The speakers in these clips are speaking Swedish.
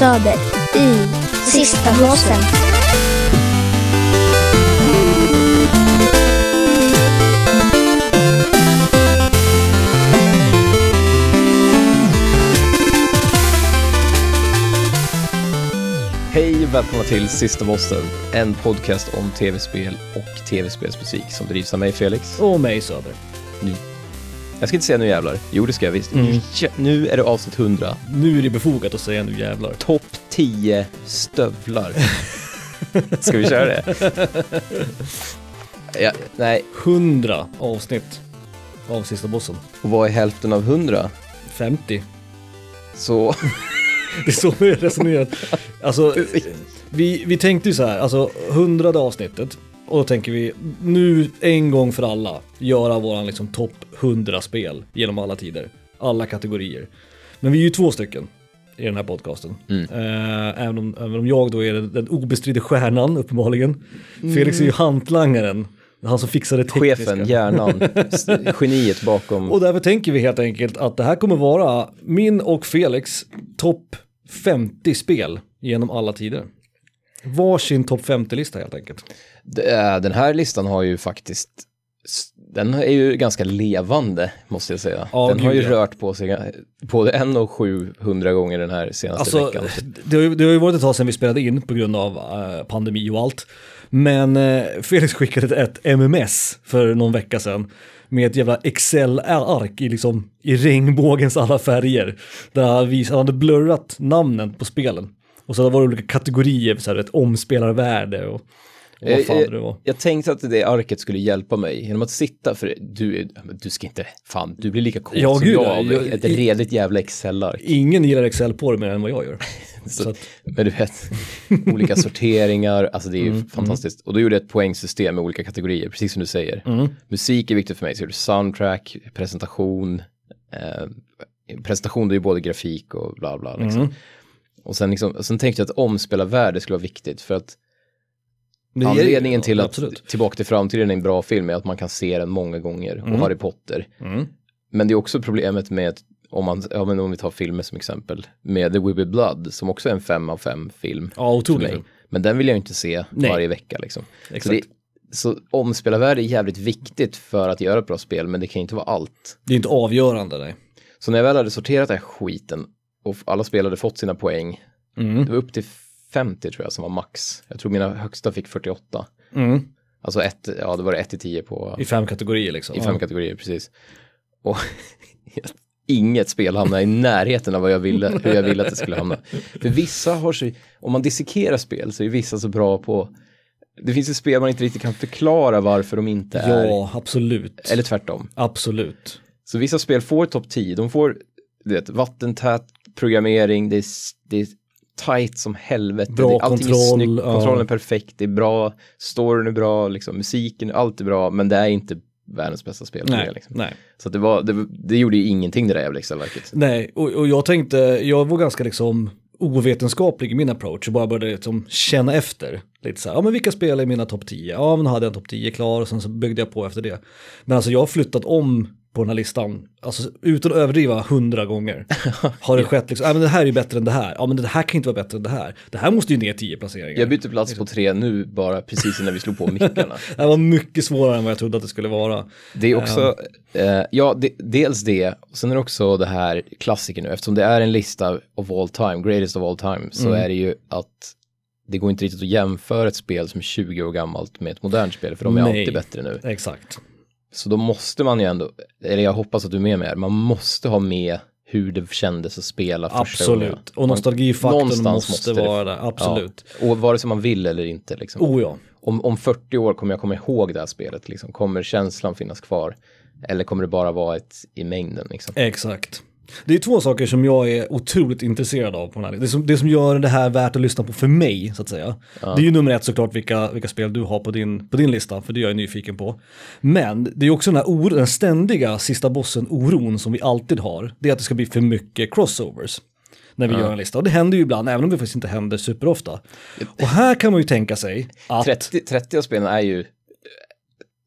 Söder i Sista bossen. Hej och välkomna till Sista Bossen, en podcast om tv-spel och tv-spelsmusik som drivs av mig Felix. Och mig Söder. Jag ska inte säga nu jävlar, jo det ska jag visst. Mm. Ja, nu är det avsnitt 100, Nu är det befogat att säga nu jävlar. topp 10 stövlar. ska vi köra det? Ja, nej, 100 avsnitt av Sista Bossen. och vad är hälften av 100? 50. Så, Det är så vi har resonerat. Alltså, vi, vi tänkte ju så här, alltså 100 avsnittet. Och då tänker vi, nu en gång för alla, göra våran liksom topp 100 spel genom alla tider. Alla kategorier. Men vi är ju två stycken i den här podcasten. Mm. Eh, även, om, även om jag då är den, den obestridde stjärnan uppenbarligen. Felix är ju hantlangaren. Han som fixar det tekniska. chefen, hjärnan, geniet bakom. Och därför tänker vi helt enkelt att det här kommer vara min och Felix topp 50 spel genom alla tider. Varsin topp 50-lista helt enkelt. Är- Den här listan har ju faktiskt, den är ju ganska levande måste jag säga. Ja, den har ju gud, ja. rört på sig både en och 700 gånger den här senaste Alltså, veckan. det har, ju, det har ju varit ett tag sedan vi spelade in på grund av eh, pandemi och allt. Men eh, Felix skickade ett MMS för någon vecka sedan med ett jävla Excel-ark i, liksom, i regnbågens alla färger. Där han, vis, han hade blurrat namnen på spelen. Och så var det olika kategorier, så här, ett omspelarvärde och, och vad fan Eh, det var. Jag tänkte att det arket skulle hjälpa mig genom att sitta, för du, du ska inte, fan, du blir lika cool Ja, som gud, jag ja. av Jag- ett redigt jävla Excel-ark. Ingen gillar Excel på det mer än vad jag gör. Så, Så att, Men du vet, olika sorteringar, alltså det är ju Mm, fantastiskt. Och då gjorde jag ett poängsystem med olika kategorier, precis som du säger. mm, Musik är viktigt för mig, så jag gjorde soundtrack, presentation, eh, presentation det är ju både grafik och bla bla. Liksom. mm. Och sen, liksom, och sen tänkte jag att omspelarvärde skulle vara viktigt för att Det anledningen till ja, att Absolut. Tillbaka till framtiden är en bra film är att man kan se den många gånger och Mm. Harry Potter. Mm. Men det är också problemet med om, man, ja, men om vi tar filmer som exempel med The Will Blood som också är en fem av fem film. Ja, för otroligt. mig. Men den vill jag inte se Nej. varje vecka liksom. Så, Exakt. det, så omspelarvärde är jävligt viktigt för att göra ett bra spel men det kan inte vara allt. Det är inte avgörande, nej. Så när jag väl hade sorterat den här skiten och alla spel hade fått sina poäng, Mm. det var upp till 50 tror jag som var max. Jag tror mina högsta fick 48. Mm. Alltså ett, ja det var det 1 till 10 på, I fem kategorier liksom. i fem kategorier precis. Och inget spel hamnar i närheten av vad jag ville, hur jag ville att det skulle hamna. För vissa har så, om man dissekerar spel så är vissa så bra på, det finns ju spel man inte riktigt kan förklara varför de inte är, Ja, absolut. eller tvärtom. Absolut. Så vissa spel får topp 10, de får du vet, vattentät programmering, det är, det är tight som helvete, Bra det, allting är kontroll, snyggt, ja. kontrollen är perfekt, det är bra, storyn är bra, liksom, musiken, allt är bra, men det är inte världens bästa spel. Nej, det, liksom. nej. Så det, var, det, det gjorde ju ingenting det där jävla Excel-verket. Nej, och, och jag tänkte, jag var ganska liksom ovetenskaplig i min approach och bara började liksom känna efter. Lite så här, ja men vilka spel är mina topp 10? Ja men hade jag en topp 10 klar och sen så byggde jag på efter det. Men alltså jag har flyttat om på den här listan, alltså utan att överdriva hundra gånger. Har det skett liksom, ja men det här är ju bättre än det här, ja men det här kan inte vara bättre än det här. Det här måste ju ner 10 placeringar. Jag bytte plats på tre nu bara precis innan vi slog på mickarna. Det var mycket svårare än vad jag trodde att det skulle vara. Det är också, eh, ja, det, dels det, sen är det också det här klassiker nu, eftersom det är en lista of all time, greatest of all time, så Mm. är det ju att det går inte riktigt att jämföra ett spel som är 20 år gammalt med ett modernt spel, för de är Nej. alltid bättre nu. Exakt. Så då måste man ju ändå, eller jag hoppas att du är med mig, man måste ha med hur det kändes att spela första gången. Absolut. Och nostalgifaktorn måste, måste vara där, absolut. Ja, och vare sig man vill eller inte. Liksom. Oh ja. Om, om 40 år kommer jag komma ihåg det här spelet, liksom. kommer känslan finnas kvar? Eller kommer det bara vara ett i mängden? Liksom? Exakt. Det är två saker som jag är otroligt intresserad av på den här. Det som, det som gör det här värt att lyssna på för mig, så att säga. Det är ju nummer ett såklart vilka, vilka spel du har på din, på din lista, för det är jag nyfiken på. Men det är också den här oro, den ständiga sista bossen-oron som vi alltid har. Det är att det ska bli för mycket crossovers. När vi gör en lista. Och det händer ju ibland, även om det faktiskt inte händer superofta. Och här kan man ju tänka sig att... 30, 30 av spelen är ju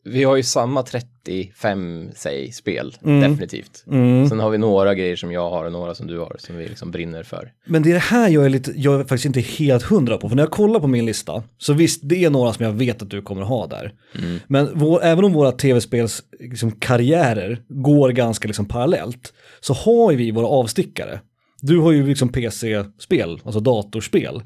vi har ju samma 35, säg, spel, Mm. definitivt. Sen har vi några grejer som jag har och några som du har, som vi liksom brinner för. Men det är det här jag är, lite, jag är faktiskt inte helt hundra på, för när jag kollar på min lista, så visst, det är några som jag vet att du kommer ha där. Men vår, även om våra tv-spels liksom, karriärer går ganska liksom, parallellt, så har ju vi våra avstickare. Du har ju liksom PC-spel, alltså datorspel,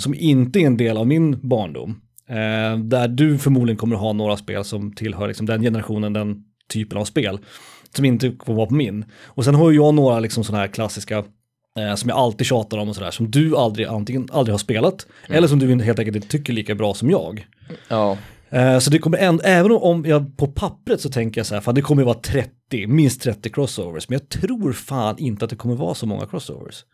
som inte är en del av min barndom. Eh, där du förmodligen kommer ha några spel som tillhör liksom, den generationen, den typen av spel, som inte kommer vara på min. Och sen har ju jag några liksom, sådana här klassiska eh, som jag alltid tjatar om och sådär, som du aldrig, antingen aldrig har spelat, eller som du helt enkelt inte tycker lika bra som jag. Ja, Eh, så det kommer ändå, även om jag på pappret så tänker jag så här, fan det kommer ju vara 30, minst 30 crossovers, men jag tror fan inte att det kommer vara så många crossovers.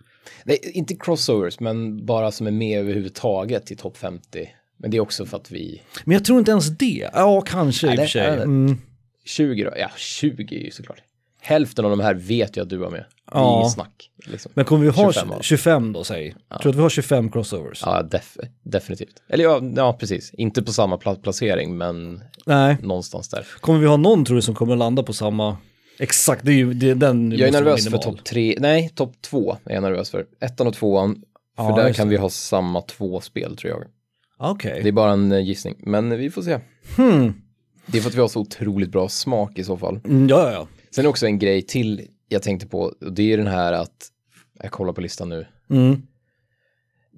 Nej, inte crossovers, men bara som är med överhuvudtaget i topp 50. Men det är också för att vi, Men jag tror inte ens det, ja kanske i och Nej, för sig. Mm. 20 då, ja 20 är ju såklart. Hälften av de här vet jag att du var med. Ja. inget snack. Liksom. Men kommer vi ha 25 25, av dem. då säg? Tror du att vi har 25 crossovers? Ja, def definitivt. Eller ja, ja, precis. Inte på samma pla placering, men Nej, någonstans där. kommer vi ha någon tror du som kommer landa på samma, exakt, det är ju det, den Jag är vara nervös för topp tre, nej, topp två är jag nervös för. Ettan och tvåan, för Ja, där kan det. vi ha samma två spel tror jag. Okej. Det är bara en eh, gissning, men vi får se. Hmm. Det är för att vi har så otroligt bra smak i så fall. Mm, ja, ja. Sen är också en grej till jag tänkte på, och det är den här att, jag kollar på listan nu, Mm.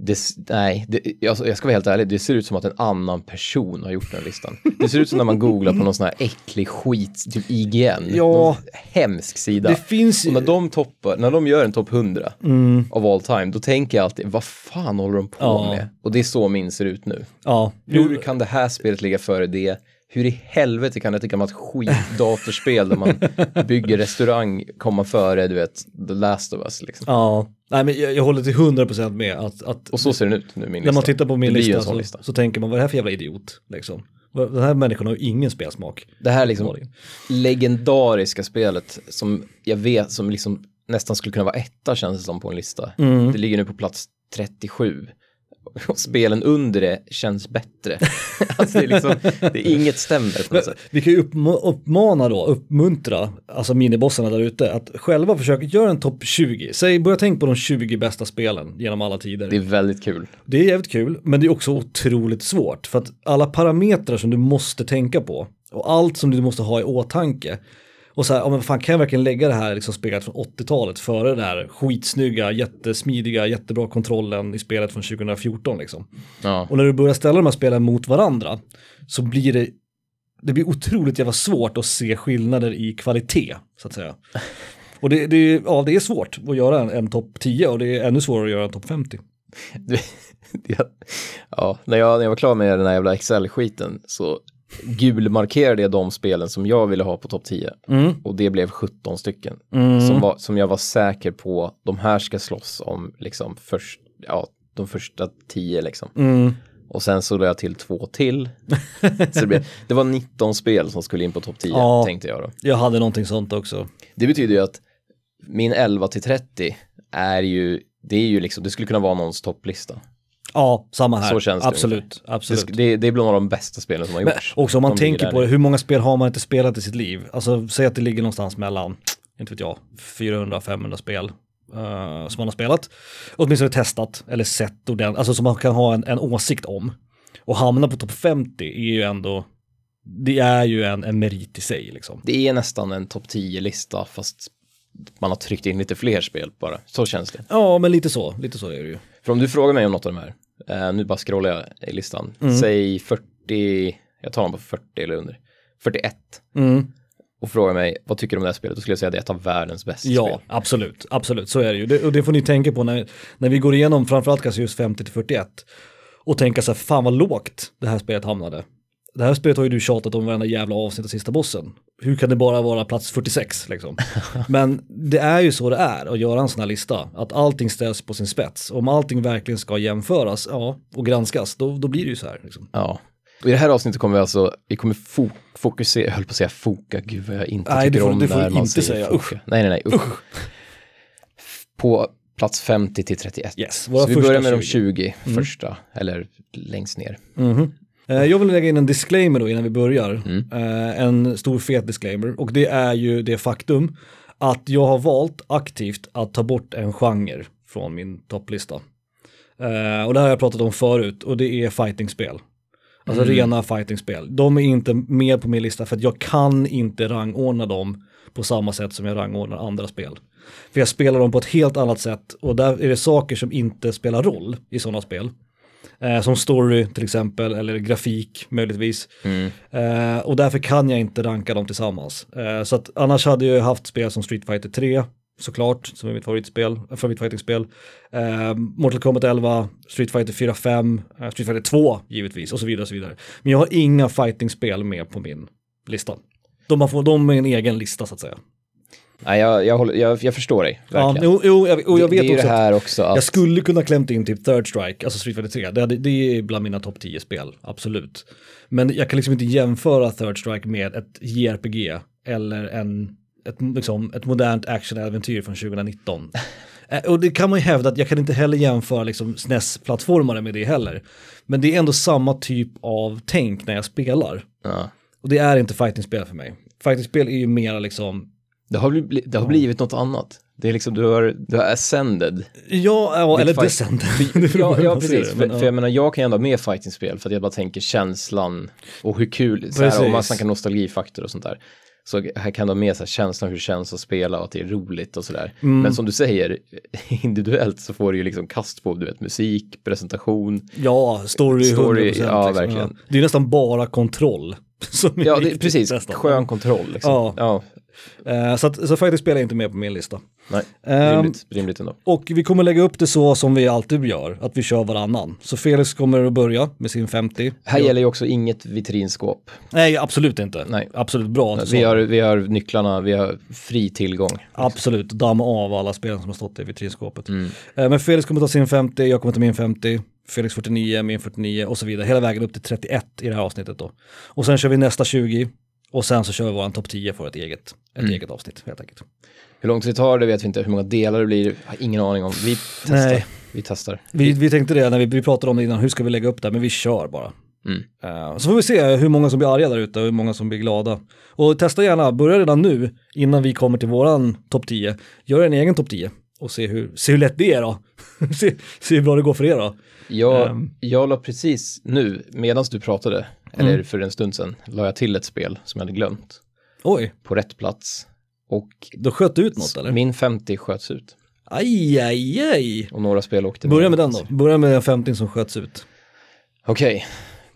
Det, nej, det, jag, jag ska vara helt ärlig, det ser ut som att en annan person har gjort den här listan. Det ser ut som när man googlar på någon sån här äcklig skit, typ IGN. Ja. Hemsk sida. Det finns Och när de toppar, när de gör en topp 100 Mm. av all time, då tänker jag alltid, vad fan håller de på Ja. med? Och det är så min ser ut nu. Ja. Hur kan det här spelet ligga före det? Hur i helvete kan ett gammalt skitdatorspel där man bygger restaurang komma före, du vet, The Last of Us liksom. Ja, nej men jag, jag håller till 100% med att, att Och så ser den ut nu, min lista. när man tittar på min lista, så, lista. så tänker man vad är det här för jävla idiot? Liksom. Den här människan har ju ingen spelsmak. Det här liksom legendariska spelet som jag vet som liksom nästan skulle kunna vara etta känns det som på en lista. Mm. Det ligger nu på plats 37. Och spelen under det känns bättre. alltså det är liksom, det är inget stämmer på något sätt. Vi kan ju uppma- uppmana då, uppmuntra, alltså minibossarna där ute, att själva försöka göra en topp 20. Säg, börja tänka på de 20 bästa spelen genom alla tider. Det är väldigt kul. Det är jävligt kul, men det är också otroligt svårt. För att alla parametrar som du måste tänka på och allt som du måste ha i åtanke. Och så här, ja, men fan kan jag verkligen lägga det här liksom spelet från 80-talet före det här skitsnygga, jättesmidiga, jättebra kontrollen i spelet från 2014 liksom. Ja. Och när du börjar ställa de här spelen mot varandra så blir det, det blir otroligt jävla svårt att se skillnader i kvalitet, så att säga. Och det, det, ja, det är svårt att göra en, en topp 10 och det är ännu svårare att göra en topp 50. Det, det, ja, när jag, när jag var klar med den här jävla Excel-skiten så gulmarkerade jag de spelen som jag ville ha på topp 10. Mm. Och det blev 17 stycken. Mm. Som, var, som jag var säker på, de här ska slåss om liksom först, ja, de första 10 liksom. Mm. Och sen så lade jag till två till. så det, blev, det var 19 spel som skulle in på topp 10, Ja. tänkte jag då. Jag hade någonting sånt också. Det betyder ju att min 11 till 30 är ju, det är ju liksom, det skulle kunna vara någons topplista. Ja, samma här. Så känns det absolut, Det, absolut. det, det är bland de bästa spelen som har Men gjorts. också om man tänker på det, hur många spel har man inte spelat i sitt liv? Alltså säg att det ligger någonstans mellan, inte vet jag, 400-500 spel eh, som man har spelat. Åtminstone testat eller sett ordentligt, alltså som man kan ha en, en åsikt om. Och hamna på topp 50 är ju ändå, det är ju en, en merit i sig liksom. Det är nästan en topp 10-lista fast man har tryckt in lite fler spel bara. Så känns det. Ja, men lite så, lite så är det ju. För om du frågar mig om något av de här, eh, nu bara scrollar jag i listan, Mm. säg 40, jag tar dem på 40 eller under, 41 Mm. och frågar mig vad tycker du om det här spelet, då skulle jag säga att det är ett av världens bästa Ja, spel. absolut, absolut, så är det ju. Det, och det får ni tänka på när, när vi går igenom framförallt kanske just 50 till 41 och tänka så här, fan vad lågt det här spelet hamnade. Det här spelet har ju du tjatat om varenda jävla avsnitt av sista bossen. Hur kan det bara vara plats 46 liksom? Men det är ju så det är att göra en sån här lista, att allting ställs på sin spets. Om allting verkligen ska jämföras, ja, och granskas, då, då blir det ju så här. Liksom. Ja. Och i det här avsnittet kommer vi alltså, vi kommer fo- fokusera, jag höll på att säga foka, gud vad jag inte Nej, tycker får- om det får när man inte säger säga. foka. Nej, nej, nej, usch. På plats 50 till 31. Yes, Så vi börjar med de 20. 20 första, eller längst ner. Mhm. Eh, Jag vill lägga in en disclaimer då innan vi börjar. Mm. Eh, En stor fet disclaimer. Och det är ju det faktum att jag har valt aktivt att ta bort en genre från min topplista. Eh, Och det här har jag pratat om förut och det är fightingspel. Alltså Mm. rena fightingspel. De är inte med på min lista för att jag kan inte rangordna dem på samma sätt som jag rangordnar andra spel. För jag spelar dem på ett helt annat sätt och där är det saker som inte spelar roll i sådana spel. Eh, som story till exempel, eller grafik möjligtvis. Mm. Eh, och därför kan jag inte ranka dem tillsammans. Eh, så att annars hade jag haft spel som Street Fighter 3, såklart, som är mitt favoritspel, äh, favoritfightingspel. Eh, Mortal Kombat 11, Street Fighter 4, 5, eh, Street Fighter 2 givetvis och så vidare och så vidare. Men jag har inga fightingspel med på min lista. De, har få, de är en egen lista så att säga. Nej, jag, jag, håller, jag, jag förstår dig, Ja, verkligen. jo, jo, jag, och jag vet det också det att här också att... jag skulle kunna klämt in typ Third Strike, alltså Street Fighter 3. Det, hade- det är bland mina topp 10 spel, absolut. Men jag kan liksom inte jämföra Third Strike med ett JRPG eller en, ett, liksom, ett modernt actionäventyr från 2019. Eh, Och det kan man ju hävda att jag kan inte heller jämföra liksom SNES-plattformar med det heller. Men det är ändå samma typ av tänk när jag spelar. Ja. Och det är inte fightingspel för mig. Fightingspel är ju mera liksom, Det har, bli, det har blivit något annat. Det är liksom, du har, du har ascended. ja, ja eller fight- på Ja, ja precis. det, för, men, för ja. jag menar, jag kan ju ändå ha med fighting-spel för att jag bara tänker känslan och hur kul, så här, om man snackar nostalgifaktor och sånt där. Så här kan du ha med så här, känslan hur det känns att spela och att det är roligt och sådär. Mm. Men som du säger, individuellt så får du ju liksom kast på, du vet, musik, presentation. Ja, story, Story, 100%, ja, liksom. verkligen. Det är nästan bara kontroll. Ja, det, precis. nästan. Skön kontroll liksom. Ja. Eh, så att, så faktiskt spelar jag inte med på min lista. Nej, Ehm, rimligt, rimligt ändå. Och vi kommer lägga upp det så som vi alltid gör, att vi kör varannan. Så Felix kommer att börja med sin 50. Här gäller ju också inget vitrinskåp. Nej, absolut inte. Nej. Absolut bra. du Vi har, vi har nycklarna, vi har fri tillgång. Absolut, damma av alla spelen som har stått i vitrinskåpet. Mm. Eh, Men Felix kommer ta sin 50, jag kommer ta min 50, Felix 49, min 49 och så vidare. Hela vägen upp till 31 i det här avsnittet då. Och sen kör vi nästa 20 och sen så kör vi våran topp 10 för ett eget, ett Mm. eget avsnitt helt enkelt. Hur lång tid det tar det vet vi inte, hur många delar det blir, har ingen aning om. Vi testar. Nej. Vi testar. Vi, vi tänkte det när vi, vi pratade om det innan, hur ska vi lägga upp det, men vi kör bara. Mm. Eh, så får vi se hur många som blir arga där ute och hur många som blir glada. Och testa gärna, börja redan nu innan vi kommer till våran topp 10. Gör en egen topp 10 och se hur, se hur lätt det är då. se, se hur bra det går för er då. Jag, Ehm. jag la precis nu, medan du pratade, Mm. eller för en stund sedan, la jag till ett spel som jag hade glömt Oj, på rätt plats. Och då sköt du ut något eller? min 50 sköts ut. Aj, aj, aj. Och några spel åkte Börja med den då. Börja med den 50 som sköts ut. Okej,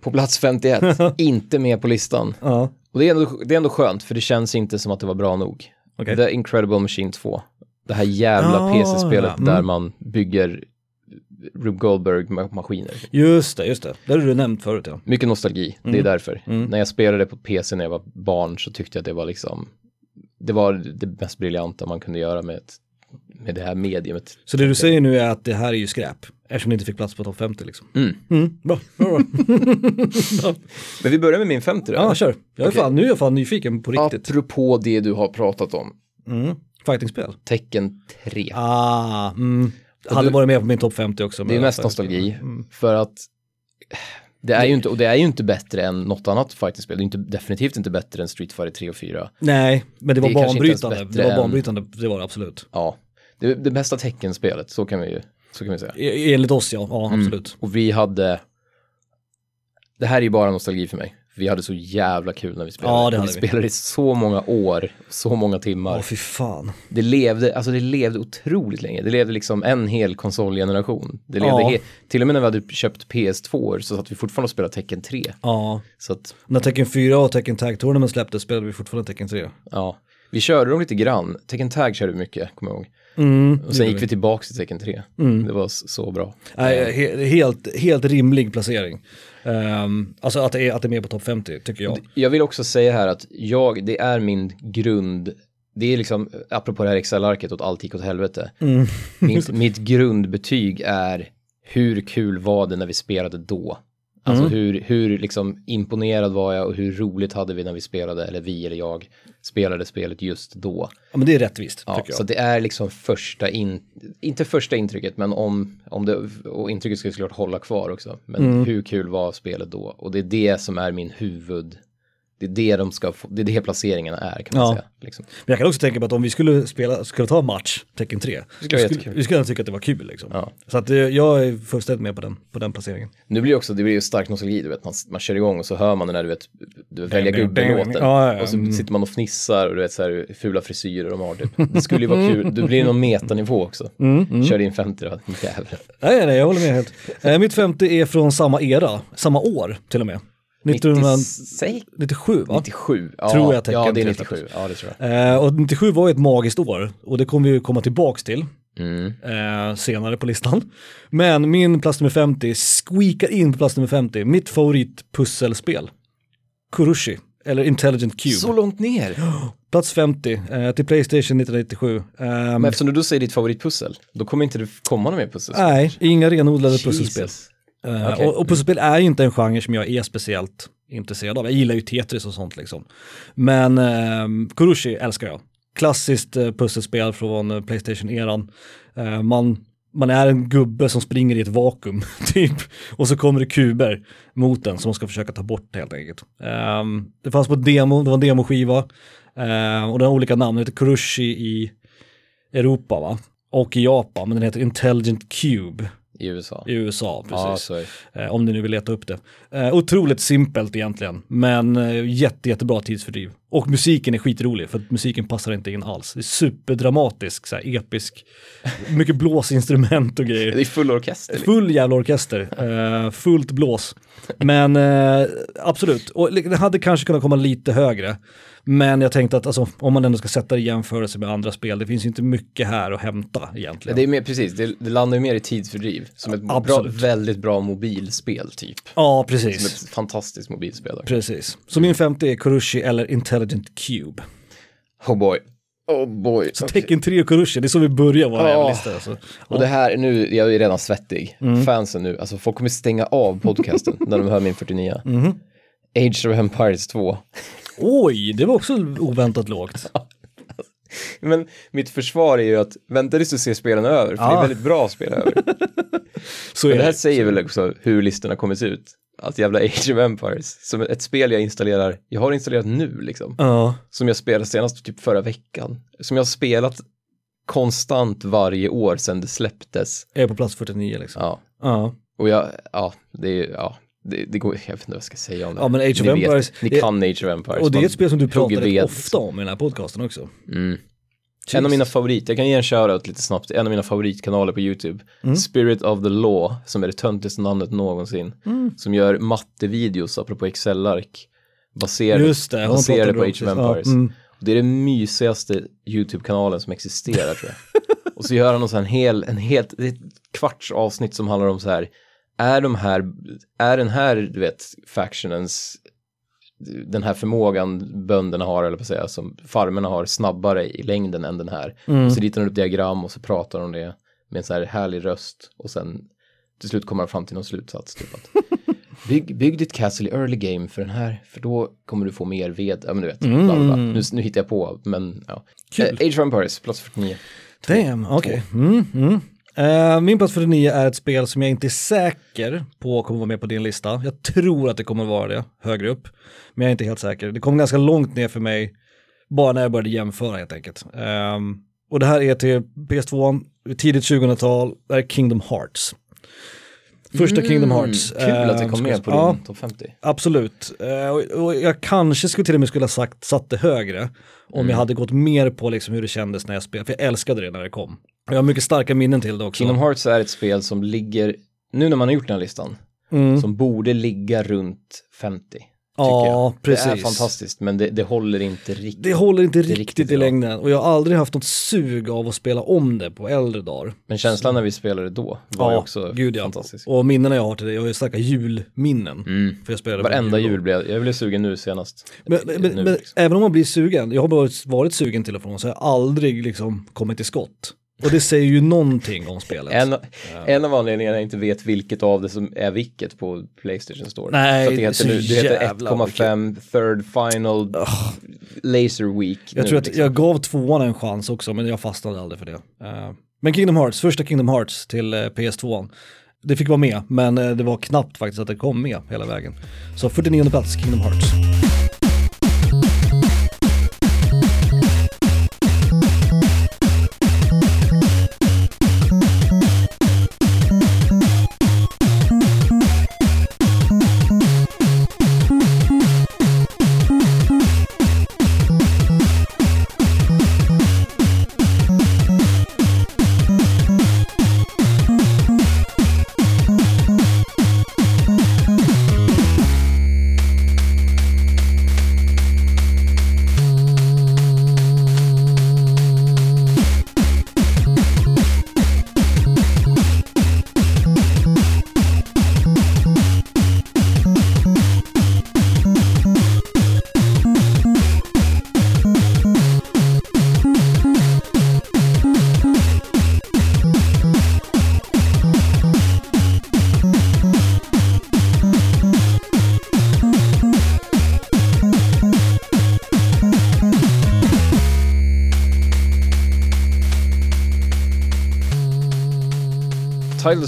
på plats 51, inte med på listan. Ja, Och det är, ändå, det är ändå skönt, för det känns inte som att det var bra nog. okej. The Incredible Machine 2. Det här jävla Ah, PC-spelet mm. där man bygger Rube Goldberg-maskiner. Just det, just det. Det har du nämnt förut ja. Mycket nostalgi, det är Mm. därför. Mm. När jag spelade på PC när jag var barn så tyckte jag att det var liksom, det var det mest briljanta man kunde göra med, ett, med det här mediumet. Så det du säger nu är att det här är ju skräp, eftersom det inte fick plats på topp 50 liksom. Mm. Mm, bra, bra, bra. Men vi börjar med min 50 då. Ja, kör. Jag är Okej. fan, nu är jag fan nyfiken på riktigt. Apropå det du har pratat om, Mm. Fightingspel. Tecken 3. Ah, mm. Hade du- varit med på min topp 50 också. Det är mest nostalgi, Mm. för att det är ju inte, och det är ju inte bättre än något annat fightingspel. Det är inte, definitivt inte bättre än Street Fighter 3 och 4. Nej, men det var Det banbrytande. Det var än- banbrytande, det var det absolut. Ja, det, det bästa teckenspelet, så kan vi ju så kan vi säga. E- Enligt oss ja, ja Mm. absolut. Och vi hade, det här är ju bara nostalgi för mig. Vi hade så jävla kul när vi spelade. Ja, det vi vi. spelade i så många år, så många timmar. Åh fy fan. Det levde, alltså det levde otroligt länge. Det levde liksom en hel konsolgeneration. Det levde Ja. till och med när vi hade köpt PS2 så satt vi fortfarande och spelade Tekken 3. Ja, Så att, när Tekken 4 och Tekken Tag Tournament släpptes spelade vi fortfarande Tekken 3. ja. Vi körde dem lite grann. Tekken Tag körde vi mycket, kommer jag ihåg. Mm, Och sen gick vi tillbaka till Tekken 3. Det var så bra. Nej, he, helt, helt rimlig placering. Ehm, alltså att det, är, att det är med på topp 50 tycker jag. Jag vill också säga här att jag, det är min grund, det är liksom, apropå det här Excel-arket och allt gick åt helvete. Mm. Mitt, mitt grundbetyg är hur kul var det när vi spelade då? Alltså Mm. hur, hur liksom imponerad var jag och hur roligt hade vi när vi spelade, eller vi eller jag spelade spelet just då. Ja, men det är rättvist, Ja, tycker jag. så det är liksom första, in, inte första intrycket, men om, om det, och intrycket ska såklart hålla kvar också. Men Mm. hur kul var spelet då? Och det är det som är min huvud, det är det de ska få, det är det placeringarna är kan man Ja. säga. Liksom. Men jag kan också tänka på att om vi skulle spela, skulle ta match, Tekken 3, skulle vara vi skulle tycka att det var kul liksom. Ja. Så att eh, jag är fullständigt med på den, på den placeringen. Nu blir det också, det blir ju stark nostalgi, du vet, man, man kör igång och så hör man den där, du vet, du välja gubben-låten. Ja, ja. Och så Mm. sitter man och fnissar och du vet så här fula frisyrer de har typ. Det skulle ju vara kul, det blir någon metanivå också. Mm, Kör in 50 då, jävlar. Nej, nej, jag håller med helt. Eh, mitt femte är från samma era, samma år till och med. 1997 96? va? 97, ja, Tror jag ja det är 3 97, ja det tror jag. Eh, och 97 var ju ett magiskt år och det kommer vi ju komma tillbaks till Mm. eh, senare på listan. Men min plats nummer 50 squeakar in på plats nummer 50, mitt favoritpusselspel. Kurushi, eller Intelligent Cube. Så långt ner. Plats 50 eh, till Playstation 1997. Ehm, Men eftersom du då säger ditt favoritpussel, då kommer inte det komma några mer pussel. nej, inga renodlade pusselspel. Eh, Okej. och, och pusselspel är ju inte en genre som jag är speciellt intresserad av. Jag gillar ju Tetris och sånt liksom. Men eh, Kurushi älskar jag. Klassiskt eh, pusselspel från eh, Playstation-eran. Man, man är en gubbe som springer i ett vakuum, typ. Och så kommer det kuber mot den som man ska försöka ta bort helt enkelt. Eh, det fanns på demo, det var en demoskiva. Eh, och den har olika namn, den heter Kurushi i Europa va? Och i Japan, men den heter Intelligent Cube I USA. i USA. Ja, Precis. det. Eh, om ni nu vill leta upp det. Eh, otroligt simpelt egentligen, men eh, jätte, jättebra tidsfördriv. Och musiken är skitrolig, för att musiken passar inte in alls. Det är superdramatisk, så här, episk, mycket blåsinstrument och grejer. Det är full orkester. liksom. Full jävla orkester, eh, fullt blås. Men eh, absolut, och det hade kanske kunnat komma lite högre. Men jag tänkte att alltså, om man ändå ska sätta det i jämförelse med andra spel, det finns ju inte mycket här att hämta egentligen. Det är mer, precis, det, det landar ju mer i tidsfördriv. Som ett bra, väldigt bra mobilspel typ. Ja, Som precis. ett fantastiskt mobilspel. också. Precis. Så min femte är Kurushi eller Intelligent Cube. Oh boy. Oh boy. Så Okej. Tekken 3 och Kurushi, det är så vi börjar jävla Åh. listor. Alltså. Och det här, nu, jag är redan svettig. Mm. Fansen nu, alltså folk kommer stänga av podcasten när de hör min 49. Mhm. Age of Empires 2. Oj, det var också oväntat lågt. Men mitt försvar är ju att vänta tills du ser spelen över, för det Ja. är väldigt bra spel över. Så Men är det här det. säger väl också hur listorna kommer se ut. Att jävla Age of Empires, som ett spel jag installerar, jag har installerat nu liksom. Ja, Som jag spelade senast typ förra veckan. Som jag har spelat konstant varje år sedan det släpptes. jag är på plats 49 liksom. Ja, Ja. och jag, ja, det är, ja, det, det går, jag vet inte vad jag ska säga om det. Ja, men Age of Ni vet, Empires, ni det- kan Age of Empires. Och det är ett spel som du pratar ofta om i den här podcasten också. Mm. En av mina favorit, jag kan ge en shoutout lite snabbt, en av mina favoritkanaler på YouTube, Mm. Spirit of the Law, som är det töntigaste namnet någonsin, Mm. som gör mattevideos apropå Excel-ark, baserade, baserade på Age of det. Ja, Empires. mm. Det är den mysigaste YouTube-kanalen som existerar tror jag. Och så gör han här hel, en helt, ett kvarts avsnitt som handlar om så här, är de här, är den här, du vet, factionens, den här förmågan bönderna har, eller på att säga, som farmerna har snabbare i längden än den här. Mm. Så ritar han upp diagram och så pratar de om det med en så här härlig röst och sen till slut kommer han fram till någon slutsats. Typ att, bygg, bygg ditt castle i early game för den här, för då kommer du få mer ved, ja men du vet, bla, bla. Nu, nu hittar jag på, men ja. Kul. Eh, Age of Empires, plats 49. Damn, okej. Mm, mm. Eh, min plats 49 är ett spel som jag inte är säker på kommer vara med på din lista. Jag tror att det kommer vara det högre upp, men jag är inte helt säker. Det kom ganska långt ner för mig bara när jag började jämföra helt enkelt. Ehm, och det här är till PS2, tidigt 2000-tal, det här är Kingdom Hearts. Första Kingdom Hearts. Mm, Kul att det ehm, kom med på ja, din topp 50. Absolut. Eh, och, och jag kanske skulle till och med skulle ha sagt, satt det högre om Mm. jag hade gått mer på liksom hur det kändes när jag spelade, för jag älskade det när det kom. Och jag har mycket starka minnen till det också. Kingdom Hearts är ett spel som ligger, nu när man har gjort den här listan, Mm. som borde ligga runt 50. Ja, jag. Det är precis. fantastiskt, men det, det håller inte riktigt. Det håller inte riktigt, riktigt i längden och jag har aldrig haft något sug av att spela om det på äldre dagar. Men känslan när vi spelade då var ju också gud ja. fantastisk. Och minnena jag har till det, jag har ju starka julminnen. Mm. För jag spelade Varenda jul. jul blev jag, blev sugen nu senast. Men, men, men, Nu, men liksom. även om man blir sugen, jag har varit, varit sugen till och från, så har jag aldrig liksom kommit till skott. Och det säger ju någonting om spelet. En, en av anledningarna jag inte vet vilket av det som är vilket på Playstation Store. Nej, det det är heter, så nu, det heter jävla 1,5 third final laser week. Jag nu, tror att liksom. jag gav tvåan en chans också, men jag fastnade aldrig för det. Eh, men Kingdom Hearts, första Kingdom Hearts till eh, PS2. Det fick vara med, men eh, det var knappt faktiskt att det kom med hela vägen. Så 49 plats, Kingdom Hearts.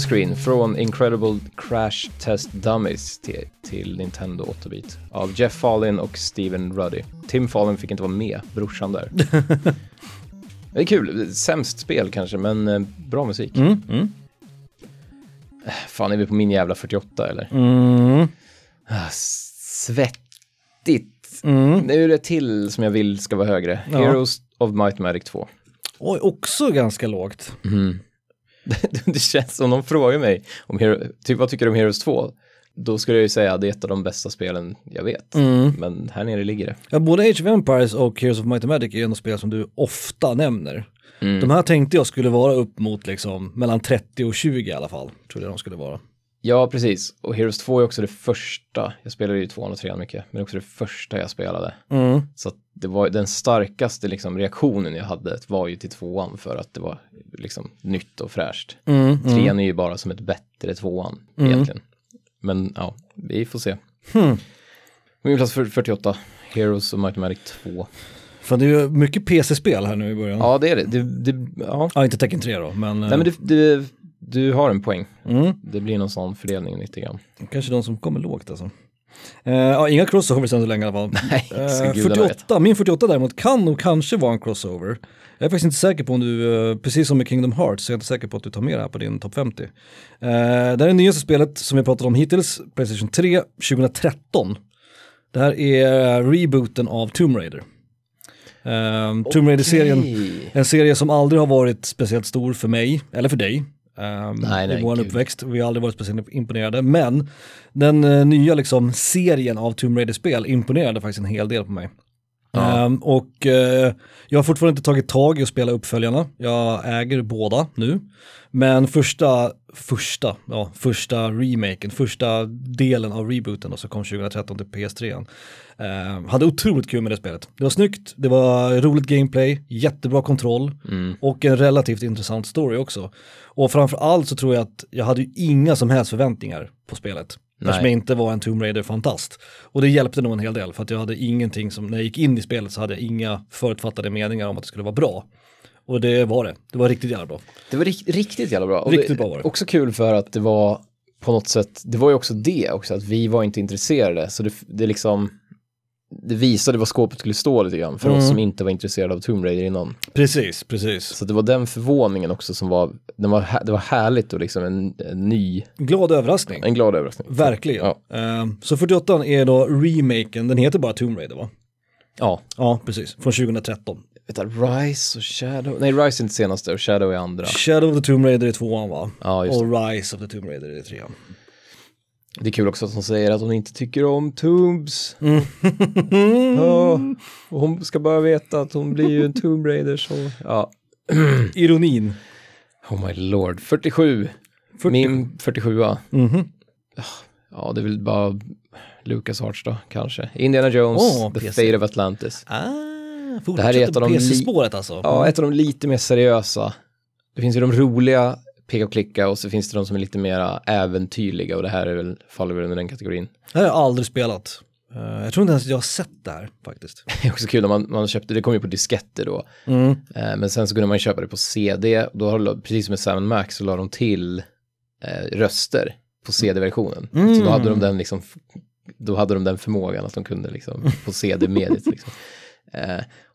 Title screen från Incredible Crash Test Dummies till, till Nintendo 8-bit av Jeff Fallin och Steven Ruddy. Tim Fallin fick inte vara med, brorsan där. det är kul, sämst spel kanske, men eh, bra musik. Mm, mm. Fan, är vi på min jävla 48 eller? Mm, Ah, svettigt. mm. Nu är det till som jag vill ska vara högre. Ja. Heroes of Might Magic 2. Oj, också ganska lågt. Mm. det känns som de frågar mig om Hero, typ, vad tycker du om Heroes 2? Då skulle jag ju säga att det är ett av de bästa spelen jag vet. Mm. Men här nere ligger det. Ja, både Age of Empires och Heroes of Might and Magic är ändå spel som du ofta nämner. Mm. De här tänkte jag skulle vara upp mot liksom mellan 30 och 20 i alla fall. Tror jag de skulle vara. Ja, precis. Och Heroes 2 är också det första, jag spelade ju 2 och 3 mycket, men också det första jag spelade. Mm. Så det var den starkaste liksom, reaktionen jag hade var ju till tvåan för att det var liksom nytt och fräscht. Mm, mm. Trean är ju bara som ett bättre tvåan Mm. egentligen. Men ja, vi får se. Hmm. Min plats för 48, Heroes of Might Magic 2. För det är ju mycket PC-spel här nu i början. Ja, det är det. det, det ja. Ja, inte Tekken 3 då, men, Nej, men du, du, du har en poäng. mm, Det blir någon sån fördelning lite grann. kanske de som kommer lågt alltså. Eh, ja, inga crossovers än så länge i alla fall. Nej, så Eh, gudarna vet. 48, min 48 däremot kan nog kanske vara en crossover. Jag är faktiskt inte säker på om du, eh, precis som med Kingdom Hearts, så är jag inte säker på att du tar med det här på din topp 50. Eh, det här är det nyaste spelet som vi pratat om hittills, Playstation 3 2013. Det här är rebooten av Tomb Raider. Eh, Tomb Raider-serien, en serie som aldrig har varit speciellt stor för mig, eller för dig. Um, Nej, nej, I vår uppväxt, vi har aldrig varit speciellt imponerade. Men den eh, nya liksom, serien av Tomb Raider-spel imponerade faktiskt en hel del på mig. Ja. Ehm, och eh, jag har fortfarande inte tagit tag i att spela uppföljarna. Jag äger båda nu. Men första, första, ja, första remaken, första delen av rebooten då, som kom 2013 till PS3. Uh, hade otroligt kul med det spelet. Det var snyggt, det var roligt gameplay, jättebra kontroll Mm. och en relativt intressant story också. Och framför allt så tror jag att jag hade ju inga som helst förväntningar på spelet. Eftersom Nej. jag inte var en Tomb Raider-fantast. Och det hjälpte nog en hel del för att jag hade ingenting som, när jag gick in i spelet så hade jag inga förutfattade meningar om att det skulle vara bra. Och det var det, det var riktigt jävla bra. Det var rikt, riktigt jävla bra. Och Riktigt bra var det. Också kul för att det var på något sätt, det var ju också det också, att vi var inte intresserade. Så det, det liksom, det visade vad skåpet skulle stå lite grann för Mm. oss som inte var intresserade av Tomb Raider innan. Precis, precis. Så det var den förvåningen också som var, den var det var härligt och liksom en, en ny, Glad överraskning. en glad överraskning. Verkligen. Ja. Ehm, så 48 är då remaken, den heter bara Tomb Raider va? Ja, Ja, precis. Från 2013. Du, Rise och Shadow, nej Rise är inte senaste och Shadow är andra. Shadow of the Tomb Raider är tvåan va? Ja, just. Och Rise of the Tomb Raider är trean. Det är kul också att hon säger att hon inte tycker om Tombs. Mm. Ja, och hon ska bara veta att hon blir ju en Tomb Raider så, ja. Ironin. Oh my lord, 47. 40. Min 47 Mhm. Ja, det är väl bara Lucas Arts då, kanske. Indiana Jones, Åh, The PC. Fate of Atlantis. Ah, Det här är ett av de PC-spåret alltså. Ja, ett av de lite mer seriösa det finns ju de roliga peka och klicka och så finns det de som är lite mera äventyrliga och det här är väl, faller väl under den kategorin. Det har jag aldrig spelat. Eh, jag tror inte ens jag har sett det här faktiskt. Det är också kul när man, man köpte, det kom ju på disketter då. Mm. Eh, men sen så kunde man köpa det på CD, då har, precis som med 7 Max så la de till eh, röster på CD-versionen. Så då hade de den liksom, då hade de den förmågan att de kunde liksom på CD-mediet liksom.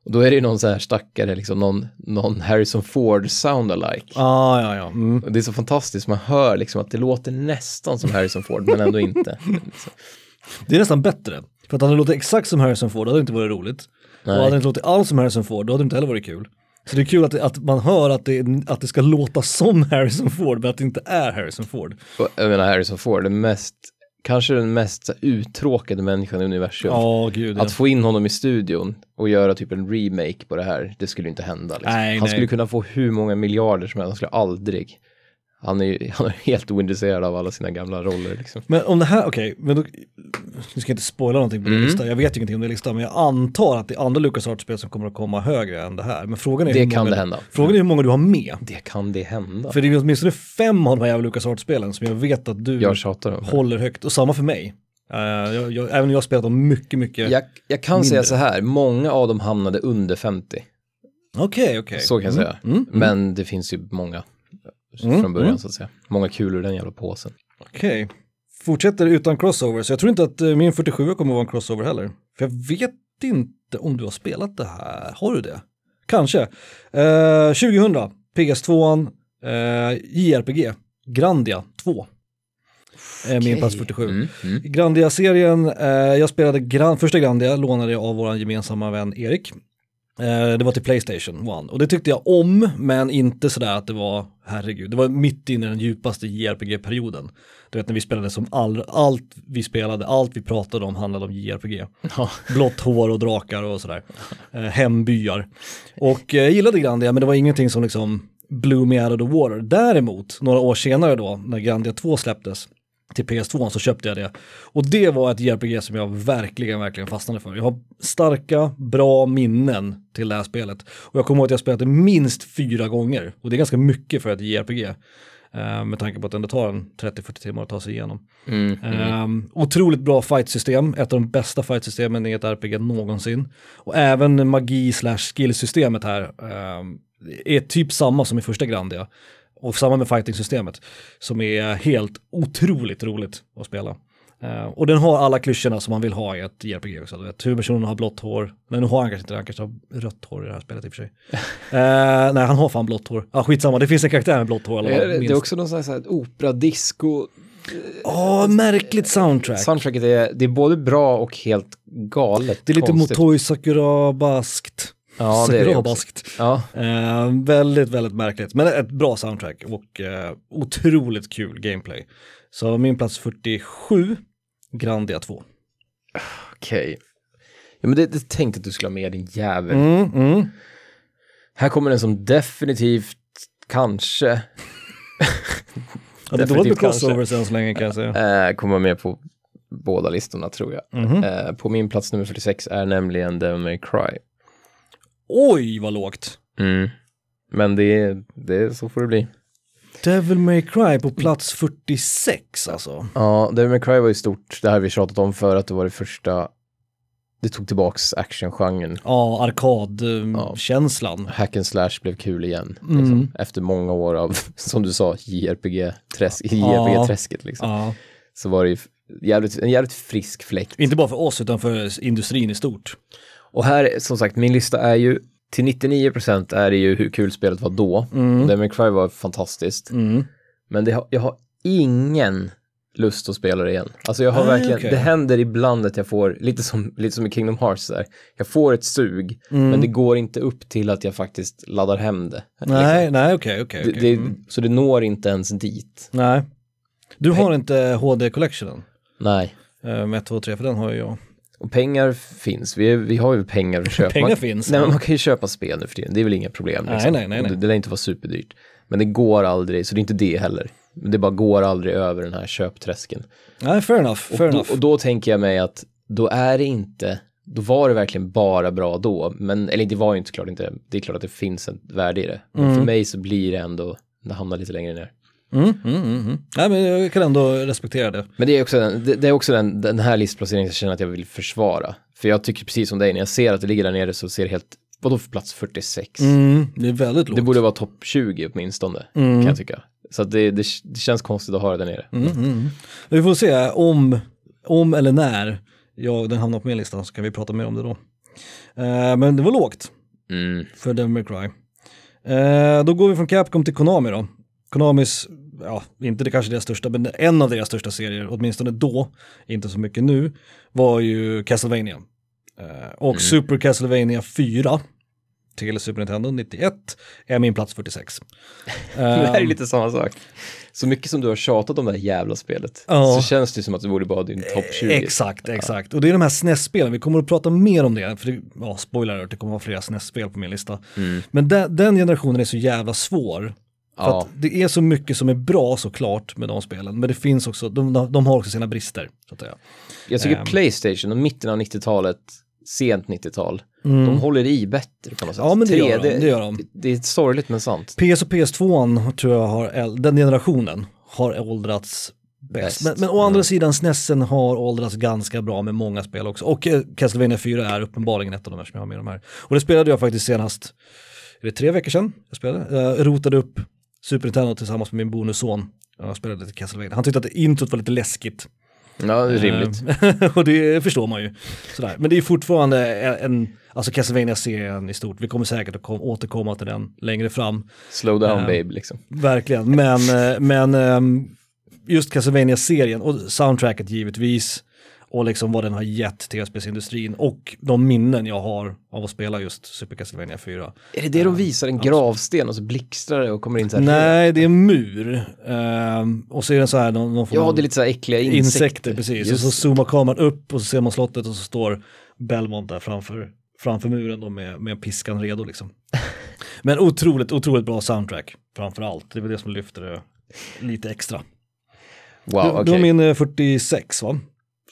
Och då är det ju någon så här stackare, liksom någon, någon Harrison Ford sound-alike. Ah, ja, ja. Mm. Och det är så fantastiskt, man hör liksom att det låter nästan som Harrison Ford men ändå inte. Liksom. Det är nästan bättre. För att det låtit exakt som Harrison Ford, då hade det inte varit roligt. Och hade det inte låtit alls som Harrison Ford, då hade det inte heller varit kul. Så det är kul att, det, att man hör att det, att det ska låta som Harrison Ford, men att det inte är Harrison Ford. Och jag menar Harrison Ford, den mest, kanske den mest uttråkade människan i universum. Ja, gud. Ja. Att få in honom i studion och göra typ en remake på det här, det skulle inte hända. Liksom. Nej, han nej. skulle kunna få hur många miljarder som helst, han skulle aldrig. Han är han är helt ointresserad av alla sina gamla roller. Liksom. Men om det här, okej, men då, nu ska jag inte spoila någonting på din Mm. lista, jag vet ju ingenting om din lista, men jag antar att det är andra LucasArts-spel som kommer att komma högre än det här. Men frågan är, Det hur kan många, det hända. Frågan är hur många du har med. Det kan det hända. För det är åtminstone fem av de här jävla LucasArts-spelen som jag vet att du håller högt, och samma för mig. Eh, jag, jag, även jag har spelat dem mycket, mycket. Jag, jag kan Mindre. säga så här, många av dem hamnade under 50. Okej, okej. Så kan jag säga. mm, Men det finns ju många Mm, från början mm. så att säga. Många kulor i den jävla påsen. Okej. Fortsätter utan crossover, så jag tror inte att eh, min 47 kommer att vara en crossover heller. För jag vet inte om du har spelat det här. Har du det? Kanske. Eh, 2000, PS2, eh, JRPG, Grandia 2. Är min plats 47. Mm, mm. Grandia-serien, eh, jag spelade Gran, första Grandia, lånade jag av vår gemensamma vän Erik. Eh, det var till Playstation 1 och det tyckte jag om, men inte sådär att det var, herregud, det var mitt inne i den djupaste JRPG-perioden. Du vet när vi spelade som all, allt vi spelade, allt vi pratade om handlade om JRPG. Ja. Blått hår och drakar och sådär. Eh, hembyar. Och eh, jag gillade Grandia, men det var ingenting som liksom blew me out of the water. Däremot, några år senare då, när Grandia 2 släpptes, till PS2 så köpte jag det. Och det var ett JRPG som jag verkligen, verkligen fastnade för. Jag har starka, bra minnen till det här spelet. Och jag kommer ihåg att jag spelat det minst fyra gånger. Och det är ganska mycket för ett JRPG. Eh, med tanke på att det ändå tar en 30-40 timmar att ta sig igenom. Mm, Ehm, otroligt bra fightsystem, ett av de bästa fightsystemen i ett RPG någonsin. Och även magi slash skillsystemet här ehm, är typ samma som i första Grandia. Och samma med fighting-systemet som är helt otroligt roligt att spela. Ehm, och den har alla klyschorna som man vill ha i ett JRPG också. Du vet, huvudpersonen har blått hår, nej nu har han kanske inte det, han kanske har rött hår i det här spelet i och för sig. Ehm, nej, han har fan blått hår. Ja, skitsamma, det finns en karaktär med blått hår. fall, Det är, det är också någon här opera-disco. Åh, märkligt soundtrack. Soundtracket är, det är både bra och helt galet. Det är lite konstigt. Motoi Sakurabaskt. Ja, det är det också. Ja, Eh, väldigt, väldigt märkligt. Men ett bra soundtrack och eh, otroligt kul gameplay. Så min plats 47, Grandia 2. okej. Ja, men det, det tänkte att du skulle ha med din jävel. Mm, mm. Här kommer den som definitivt, kanske, Ja, det är dåligt med crossovers än så länge kan jag säga. eh, kommer med på båda listorna tror jag. Mhm. Eh, på min plats nummer 46 är nämligen Devil May Cry. Oj, vad lågt. Mm. Men det, är- det, så får det bli. Devil May Cry på plats 46 alltså. Ja, Devil May Cry var ju stort. Det här har vi tjatat om för att det var det första, det tog tillbaks actiongenren. Ja, Ja. arkadkänslan. Hack and slash blev kul igen. Mm. Liksom, efter många år av, som du sa, JRPG-träsk, Ja. JRPG-träsket. Liksom. Ja. Så var det ju jävligt, en jävligt frisk fläkt. Inte bara för oss utan för industrin i stort. Och här, som sagt, min lista är ju till 99% är det ju hur kul spelet var då. Mm. Devil May Cry var fantastiskt. Mm. Men det har, jag har ingen lust att spela det igen. Alltså jag har Nej, verkligen, okej. det händer ibland att jag får, lite som, lite som i Kingdom Hearts där, jag får ett sug, Mm. men det går inte upp till att jag faktiskt laddar hem det. Nej, nej, okej, okej. Det, okej. det, Mm. Så det når inte ens dit. Nej. Du har inte HD-collectionen Nej. eh, med 1, 2, 3, för den har ju jag. Och pengar finns, vi, vi har ju pengar att köpa. Pengar man, finns, Nej, men man kan ju köpa spel nu för tiden, det är väl inga problem. Nej, Liksom. nej, nej, Och nej. Det, det lär inte vara superdyrt. Men det går aldrig, så det är inte det heller. Det bara går aldrig över den här köpträsken. Nej, fair enough, Och fair då, enough. och då tänker jag mig att då är det inte då var det verkligen bara bra då. Men, eller det var ju inte klart inte, det är klart att det finns ett värde i det. Men för mig så blir det ändå, det hamnar lite längre ner. Mm, mm, mm, mm. Nej, men jag kan ändå respektera det. Men det är också, den, det, det är också den, den här listplaceringen jag känner att jag vill försvara. För jag tycker precis som dig, när jag ser att det ligger där nere så ser det helt, vadå för plats 46? Mm, det är väldigt lågt. Det borde vara topp 20 åtminstone, kan jag tycka. Så det, det, det känns konstigt att ha det där nere. Mm, mm. Vi får se om, om eller när jag, den hamnar på min lista så kan vi prata mer om det då. Eh, men det var lågt Mm. för Devil May Cry. Eh, då går vi från Capcom till Konami då. Konamis, ja, inte det kanske deras största, men en av deras största serier, åtminstone då, inte så mycket nu, var ju Castlevania. Eh, och Super Castlevania 4 till Super Nintendo 91 är min plats 46. Det här är Eh, lite samma sak. Så mycket som du har tjatat om det här jävla spelet, Ja. så känns det som att det borde vara din topp 20. Exakt, exakt. Och det är de här SNES-spelen, vi kommer att prata mer om det, för det, ja, spoiler det kommer att vara flera SNES-spel på min lista. Mm. Men den, den generationen är så jävla svår. För Ja. att det är så mycket som är bra såklart med de spelen, men det finns också, de, de har också sina brister. Så att säga. Jag tycker Ehm. Playstation och mitten av 90-talet, sent 90-tal, de håller i bättre på något sätt. Mm. Ja, men det gör de, 3D det gör de. Det är sorgligt men sant. PS och PS2 tror jag har, den generationen har åldrats bäst. Men, men å andra sidan SNESen har åldrats ganska bra med många spel också. Och eh, Castlevania 4 är uppenbarligen ett av de här som jag har med de här. Och det spelade jag faktiskt senast, är det tre veckor sedan jag spelade? Jag rotade upp Super Nintendo tillsammans med min bonusson. Jag spelade lite Castlevania. Han tyckte att introt var lite läskigt. Ja, det är rimligt. Ehm, och det förstår man ju. Sådär. Men det är fortfarande en, alltså Castlevania-serien i stort. Vi kommer säkert att kom, återkomma till den längre fram. Slow down Ehm. babe liksom. Verkligen, men, eh, men ehm, just Castlevania-serien och soundtracket givetvis och liksom vad den har gett tv-spelsindustrin och de minnen jag har av att spela just Super Castlevania 4. Är det det de visar? En gravsten och så blixtrar det och kommer in så här? Nej, det är en mur ehm, och så är det så här någon, någon form Ja, det är lite så här äckliga insekter. insekter, precis. Just Och så zoomar kameran upp och så ser man slottet och så står Belmont där framför, framför muren då med, med piskan redo liksom. Men otroligt, otroligt bra soundtrack framför allt. Det är väl det som lyfter det lite extra. Wow, det, okej. det var min eh, 46 va?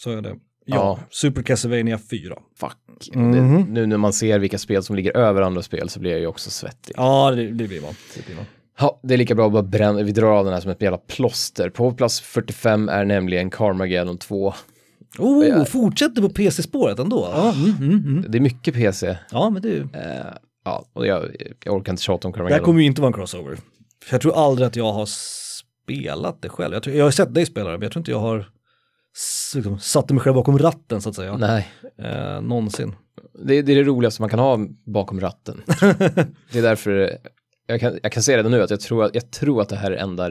Så är det. Ja, Ja. Super Castlevania 4. Fuck. Mhm. Det, nu när man ser vilka spel som ligger över andra spel så blir jag ju också svettig. Ja, det, det blir man. Det blir man. Ja, det är lika bra att bara bränna, vi drar av den här som ett jävla plåster. På plats 45 är nämligen Carmageddon 2. Oh, Jag- fortsätter på PC-spåret ändå. Ja, mm, mm, mm. Det är mycket PC. ja men det, Eh, ja, och jag, jag orkar inte tjata om det här Carmageddon. kommer ju inte vara en crossover. Jag tror aldrig att jag har spelat det själv. Jag, tror, jag har sett dig spela det, men jag tror inte jag har liksom, satt mig själv bakom ratten så att säga. Nej, Eh, någonsin. det, det är det roligaste man kan ha bakom ratten. det är därför jag kan, jag kan säga redan nu att jag tror, att jag tror att det här är enda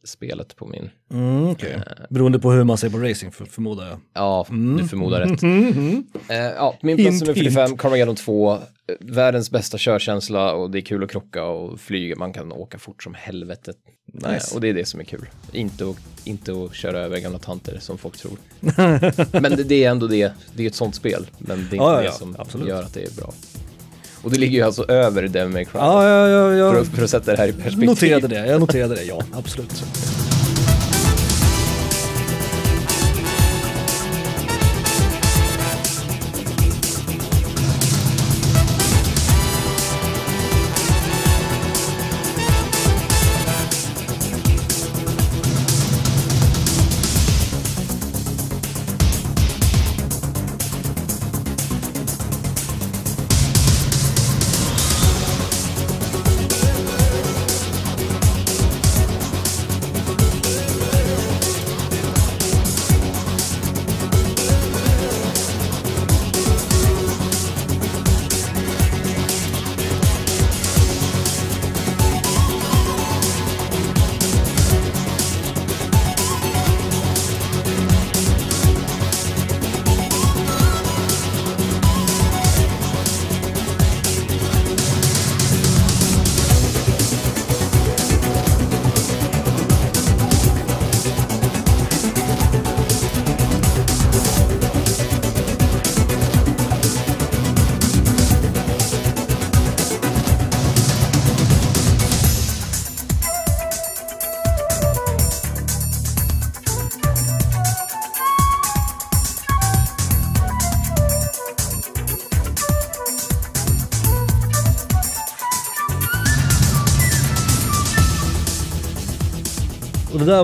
racing-spelet på min. Mm, okay. Beroende på hur man ser på racing för, förmodar jag. Ja, du förmodar rätt. Mm, Eh, ja, min plats Hint, nummer 45, Carmageddon 2. eh, Världens bästa körkänsla och det är kul att krocka och flyga. Man kan åka fort som helvetet. Nice. Eh, och det är det som är kul. Inte att, inte att köra över gamla tanter som folk tror. men det, det är ändå det. Det är ett sånt spel. Men det är inte ja, det ja, som absolut. gör att det är bra. Och det ligger ju alltså över Devil May Cry. Ja, ja, ja, ja. För, att, för att sätta det här i perspektiv. noterade det. Jag noterade det, ja, absolut.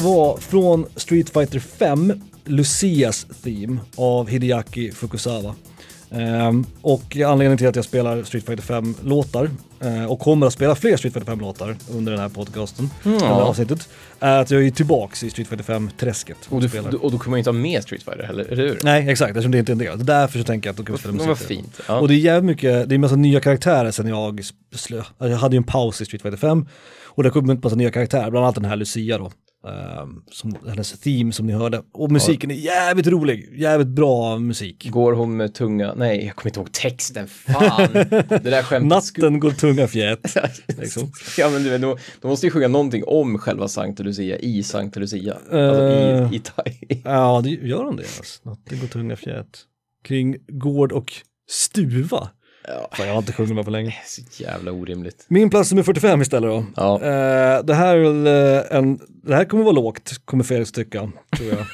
Där var från Street Fighter 5, Lucias Theme av Hideaki Fukusawa. Ehm, och anledningen till att jag spelar Street Fighter 5-låtar eh, och kommer att spela fler Street Fighter 5-låtar under den här podcasten, Mm. eller avsnittet, är att jag är tillbaks i Street Fighter 5-träsket. Och, du, spelar. och då kommer man inte ha med Street Fighter heller, eller hur? Nej, exakt, eftersom det inte är en del. Därför så tänker jag att då kan vi spela musik. var fint. Ja. Och det är jävligt mycket, det är en massa nya karaktärer sen jag slö, jag hade ju en paus i Street Fighter 5 och det kom ut en massa nya karaktärer, bland annat den här Lucia då. Ehm, som, hennes theme som ni hörde. Och musiken är jävligt rolig, jävligt bra musik. Går hon med tunga, nej jag kommer inte ihåg texten, fan. det där skämtet Natten går tunga fjät. liksom. Ja men du vet, då måste ju sjunga någonting om själva Sankta Lucia i Sankta Lucia. Alltså i, i, i, Ja, det gör de det. Alltså. Natten går tunga fjät. Kring gård och stuva. Ja. Fan, jag har inte sjungit med på länge. Så jävla orimligt. Min plats nummer 45 istället då. Ja. Eh, det här är väl eh, en, det här kommer vara lågt, kommer Felix tycka, tror jag.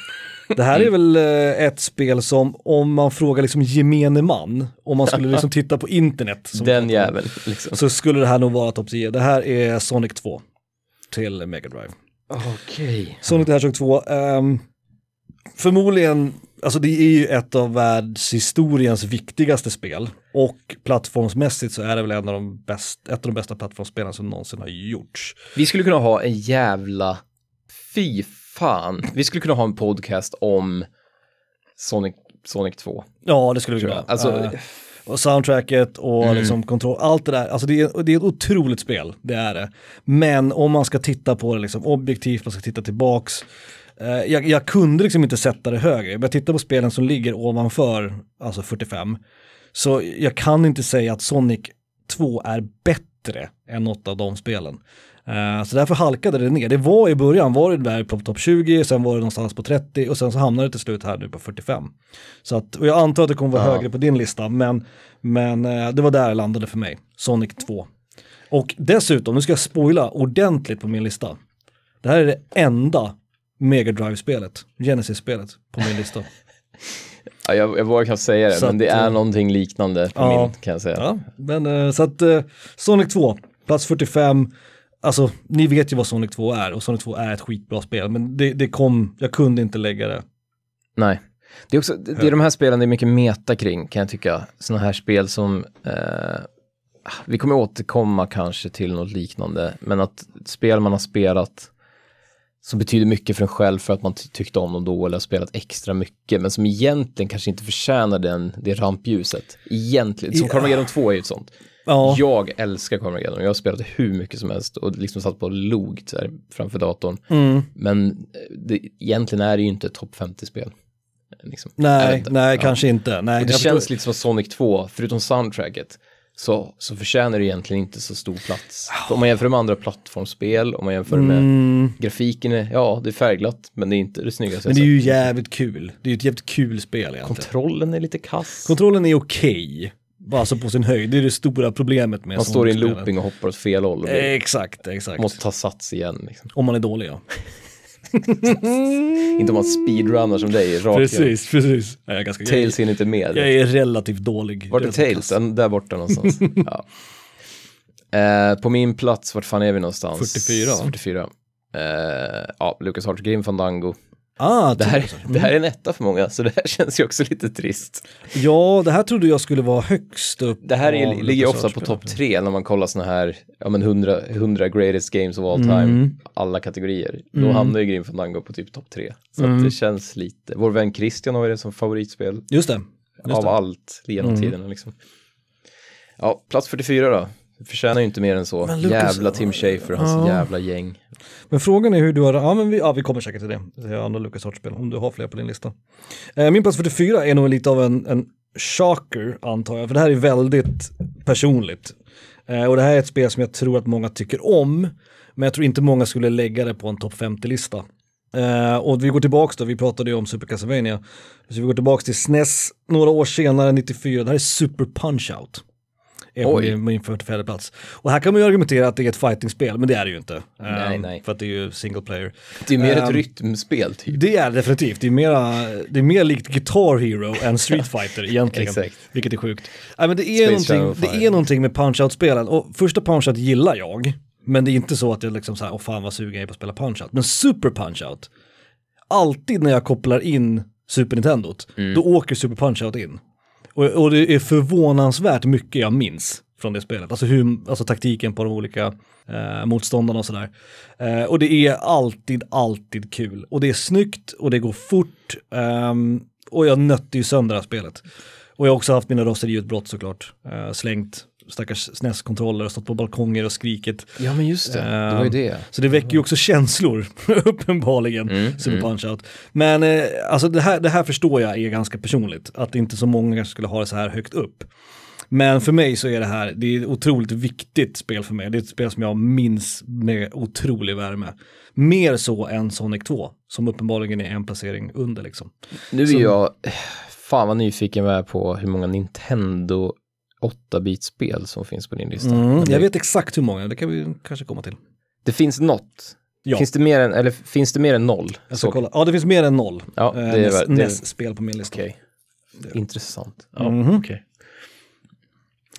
Det här är väl eh, ett spel som, om man frågar liksom gemene man, om man skulle liksom titta på internet, Den jäveln liksom. så skulle det här nog vara topp 10. Det här är Sonic 2 till Mega Drive. Okej. Sonic the Hedgehog 2, ehm, förmodligen, alltså det är ju ett av världshistoriens viktigaste spel och plattformsmässigt så är det väl en av de bäst, ett av de bästa plattformsspelen som någonsin har gjorts. Vi skulle kunna ha en jävla, fy fan. Vi skulle kunna ha en podcast om Sonic, Sonic 2. Ja, det skulle vi kunna. Alltså, Eh, och soundtracket och Mm. liksom kontroll, allt det där. Alltså det är, det är ett otroligt spel, det är det. Men om man ska titta på det liksom objektivt, man ska titta tillbaks. Eh, jag, jag kunde liksom inte sätta det högre, jag tittar på spelen som ligger ovanför, alltså 45. Så jag kan inte säga att Sonic 2 är bättre än något av de spelen. Eh, så därför halkade det ner. Det var i början, var det där på topp 20, sen var det någonstans på 30 och sen så hamnade det till slut här nu på 45. Så att, och jag antar att det kommer vara Ja. högre på din lista, men, men eh, det var där det landade för mig, Sonic 2. Och dessutom, nu ska jag spoila ordentligt på min lista. Det här är det enda Mega Drive-spelet, Genesis-spelet på min lista. Ja, jag, jag vågar knappt säga det, Så men det att, är eh, någonting liknande på ja. min, kan jag säga. Ja, men eh, så att eh, Sonic 2, plats 45, alltså ni vet ju vad Sonic 2 är och Sonic 2 är ett skitbra spel, men det, det kom, jag kunde inte lägga det. Nej. Det är också, det det är de här spelen det är mycket meta kring, kan jag tycka. Sådana här spel som, eh, vi kommer återkomma kanske till något liknande, men att spel man har spelat som betyder mycket för en själv för att man ty- tyckte om dem då eller har spelat extra mycket, men som egentligen kanske inte förtjänar den, det rampljuset. Egentligen, som Ja. Carmageddon 2 är ju ett sånt. Ja, Jag älskar Carmageddon, jag har spelat hur mycket som helst och liksom satt på log så här, framför datorn. mm, Men eh, det, egentligen är det ju inte ett topp 50-spel. Liksom. Nej, nej Ja. kanske inte. Nej, Och det känns lite som Sonic 2, förutom soundtracket, så, så förtjänar det egentligen inte så stor plats. För om man jämför med andra plattformsspel, om man jämför med Mm, grafiken, är, ja det är färgglatt, men det är inte det snyggaste. men det är ju jävligt kul. Det är ju ett jävligt kul spel egentligen. Kontrollen är lite kass. Kontrollen är okej, alltså på sin höjd. Det är det stora problemet med man står i en looping och hoppar åt fel håll och Exakt, exakt. måste ta sats igen. Liksom. Om man är dålig ja. Inte om man speedrunnar som dig, rakt. Precis, precis. Jag är, ganska, Tails hinner inte med. jag är relativt dålig. Vart är Tails? Den där borta någonstans. ja. eh, på min plats, vart fan är vi någonstans? 44, va? 44. Eh, ja, Lucas Arts Grim Fandango. Ah, Det här, Tails. det här är en etta för många, så det här känns ju också lite trist. Ja, det här trodde jag skulle vara högst upp. Det här är, ligger ofta på topp tre när man kollar såna här, ja men 100, 100 greatest games of all time, Mm. alla kategorier. Då Mm. hamnar ju Grim Fandango på typ topp tre. Så Mm. det känns lite, vår vän Christian har ju det som favoritspel. Just det. Just av det. allt genom Mm. tiderna liksom. Ja, plats 44 då. Förtjänar ju inte mer än så. Lucas- jävla Tim Schafer och hans Ja. jävla gäng. Men frågan är hur du har, ja men vi, ja, vi kommer säkert till det. Det är andra Lucas spel om du har fler på din lista. Eh, min plats 44 är nog lite av en, en shocker antar jag, för det här är väldigt personligt. Eh, och det här är ett spel som jag tror att många tycker om, men jag tror inte många skulle lägga det på en topp 50-lista. Eh, och vi går tillbaks då, vi pratade ju om Super Castlevania. Så vi går tillbaks till SNES några år senare, 94, det här är Super Punch-Out. Är på Oj. min- min 44 plats. Och här kan man ju argumentera att det är ett fightingspel, men det är det ju inte. Nej, Ehm, nej. För att det är ju single player. Det är mer ett Ehm, rytmspel typ. Det är det definitivt. Det är, mera, det är mer likt Guitar Hero än Street Fighter egentligen. Exakt. vilket är sjukt. Nej, men det, är Space någonting, det är någonting med Punch-Out-spelen. Och första Punch-Out gillar jag. Men det är inte så att jag liksom så här, åh fan vad sugen jag är på att spela Punch-Out. Men Super Punch-Out, alltid när jag kopplar in Super Nintendot, Mm. då åker Super Punch-Out in. Och, och det är förvånansvärt mycket jag minns från det spelet. Alltså, hur, alltså taktiken på de olika eh, motståndarna och sådär. Eh, och det är alltid, alltid kul. Och det är snyggt och det går fort. Eh, och jag nötte ju sönder det här spelet. Och jag har också haft mina raseriutbrott såklart. Eh, slängt stackars SNES-kontroller och stått på balkonger och skrikit. Ja men just det, det var ju det. Så det väcker ju också känslor, uppenbarligen, Mm, Super Punch-Out. Men eh, alltså det här, det här förstår jag är ganska personligt, att inte så många skulle ha det så här högt upp. Men för mig så är det här, det är ett otroligt viktigt spel för mig. Det är ett spel som jag minns med otrolig värme. Mer så än Sonic 2, som uppenbarligen är en placering under liksom. Nu är Så- jag fan vad nyfiken jag är på hur många Nintendo 8-bitspel som finns på din lista. Mm, det, jag vet exakt hur många, det kan vi kanske komma till. det finns något. Ja. Finns det mer än, eller finns det mer än noll? Jag ska Så- kolla. Ja, det finns mer än noll Ja, eh, det är väl- det är- NES-spel på min lista. Okej. Intressant. Ja, Mhm. okej.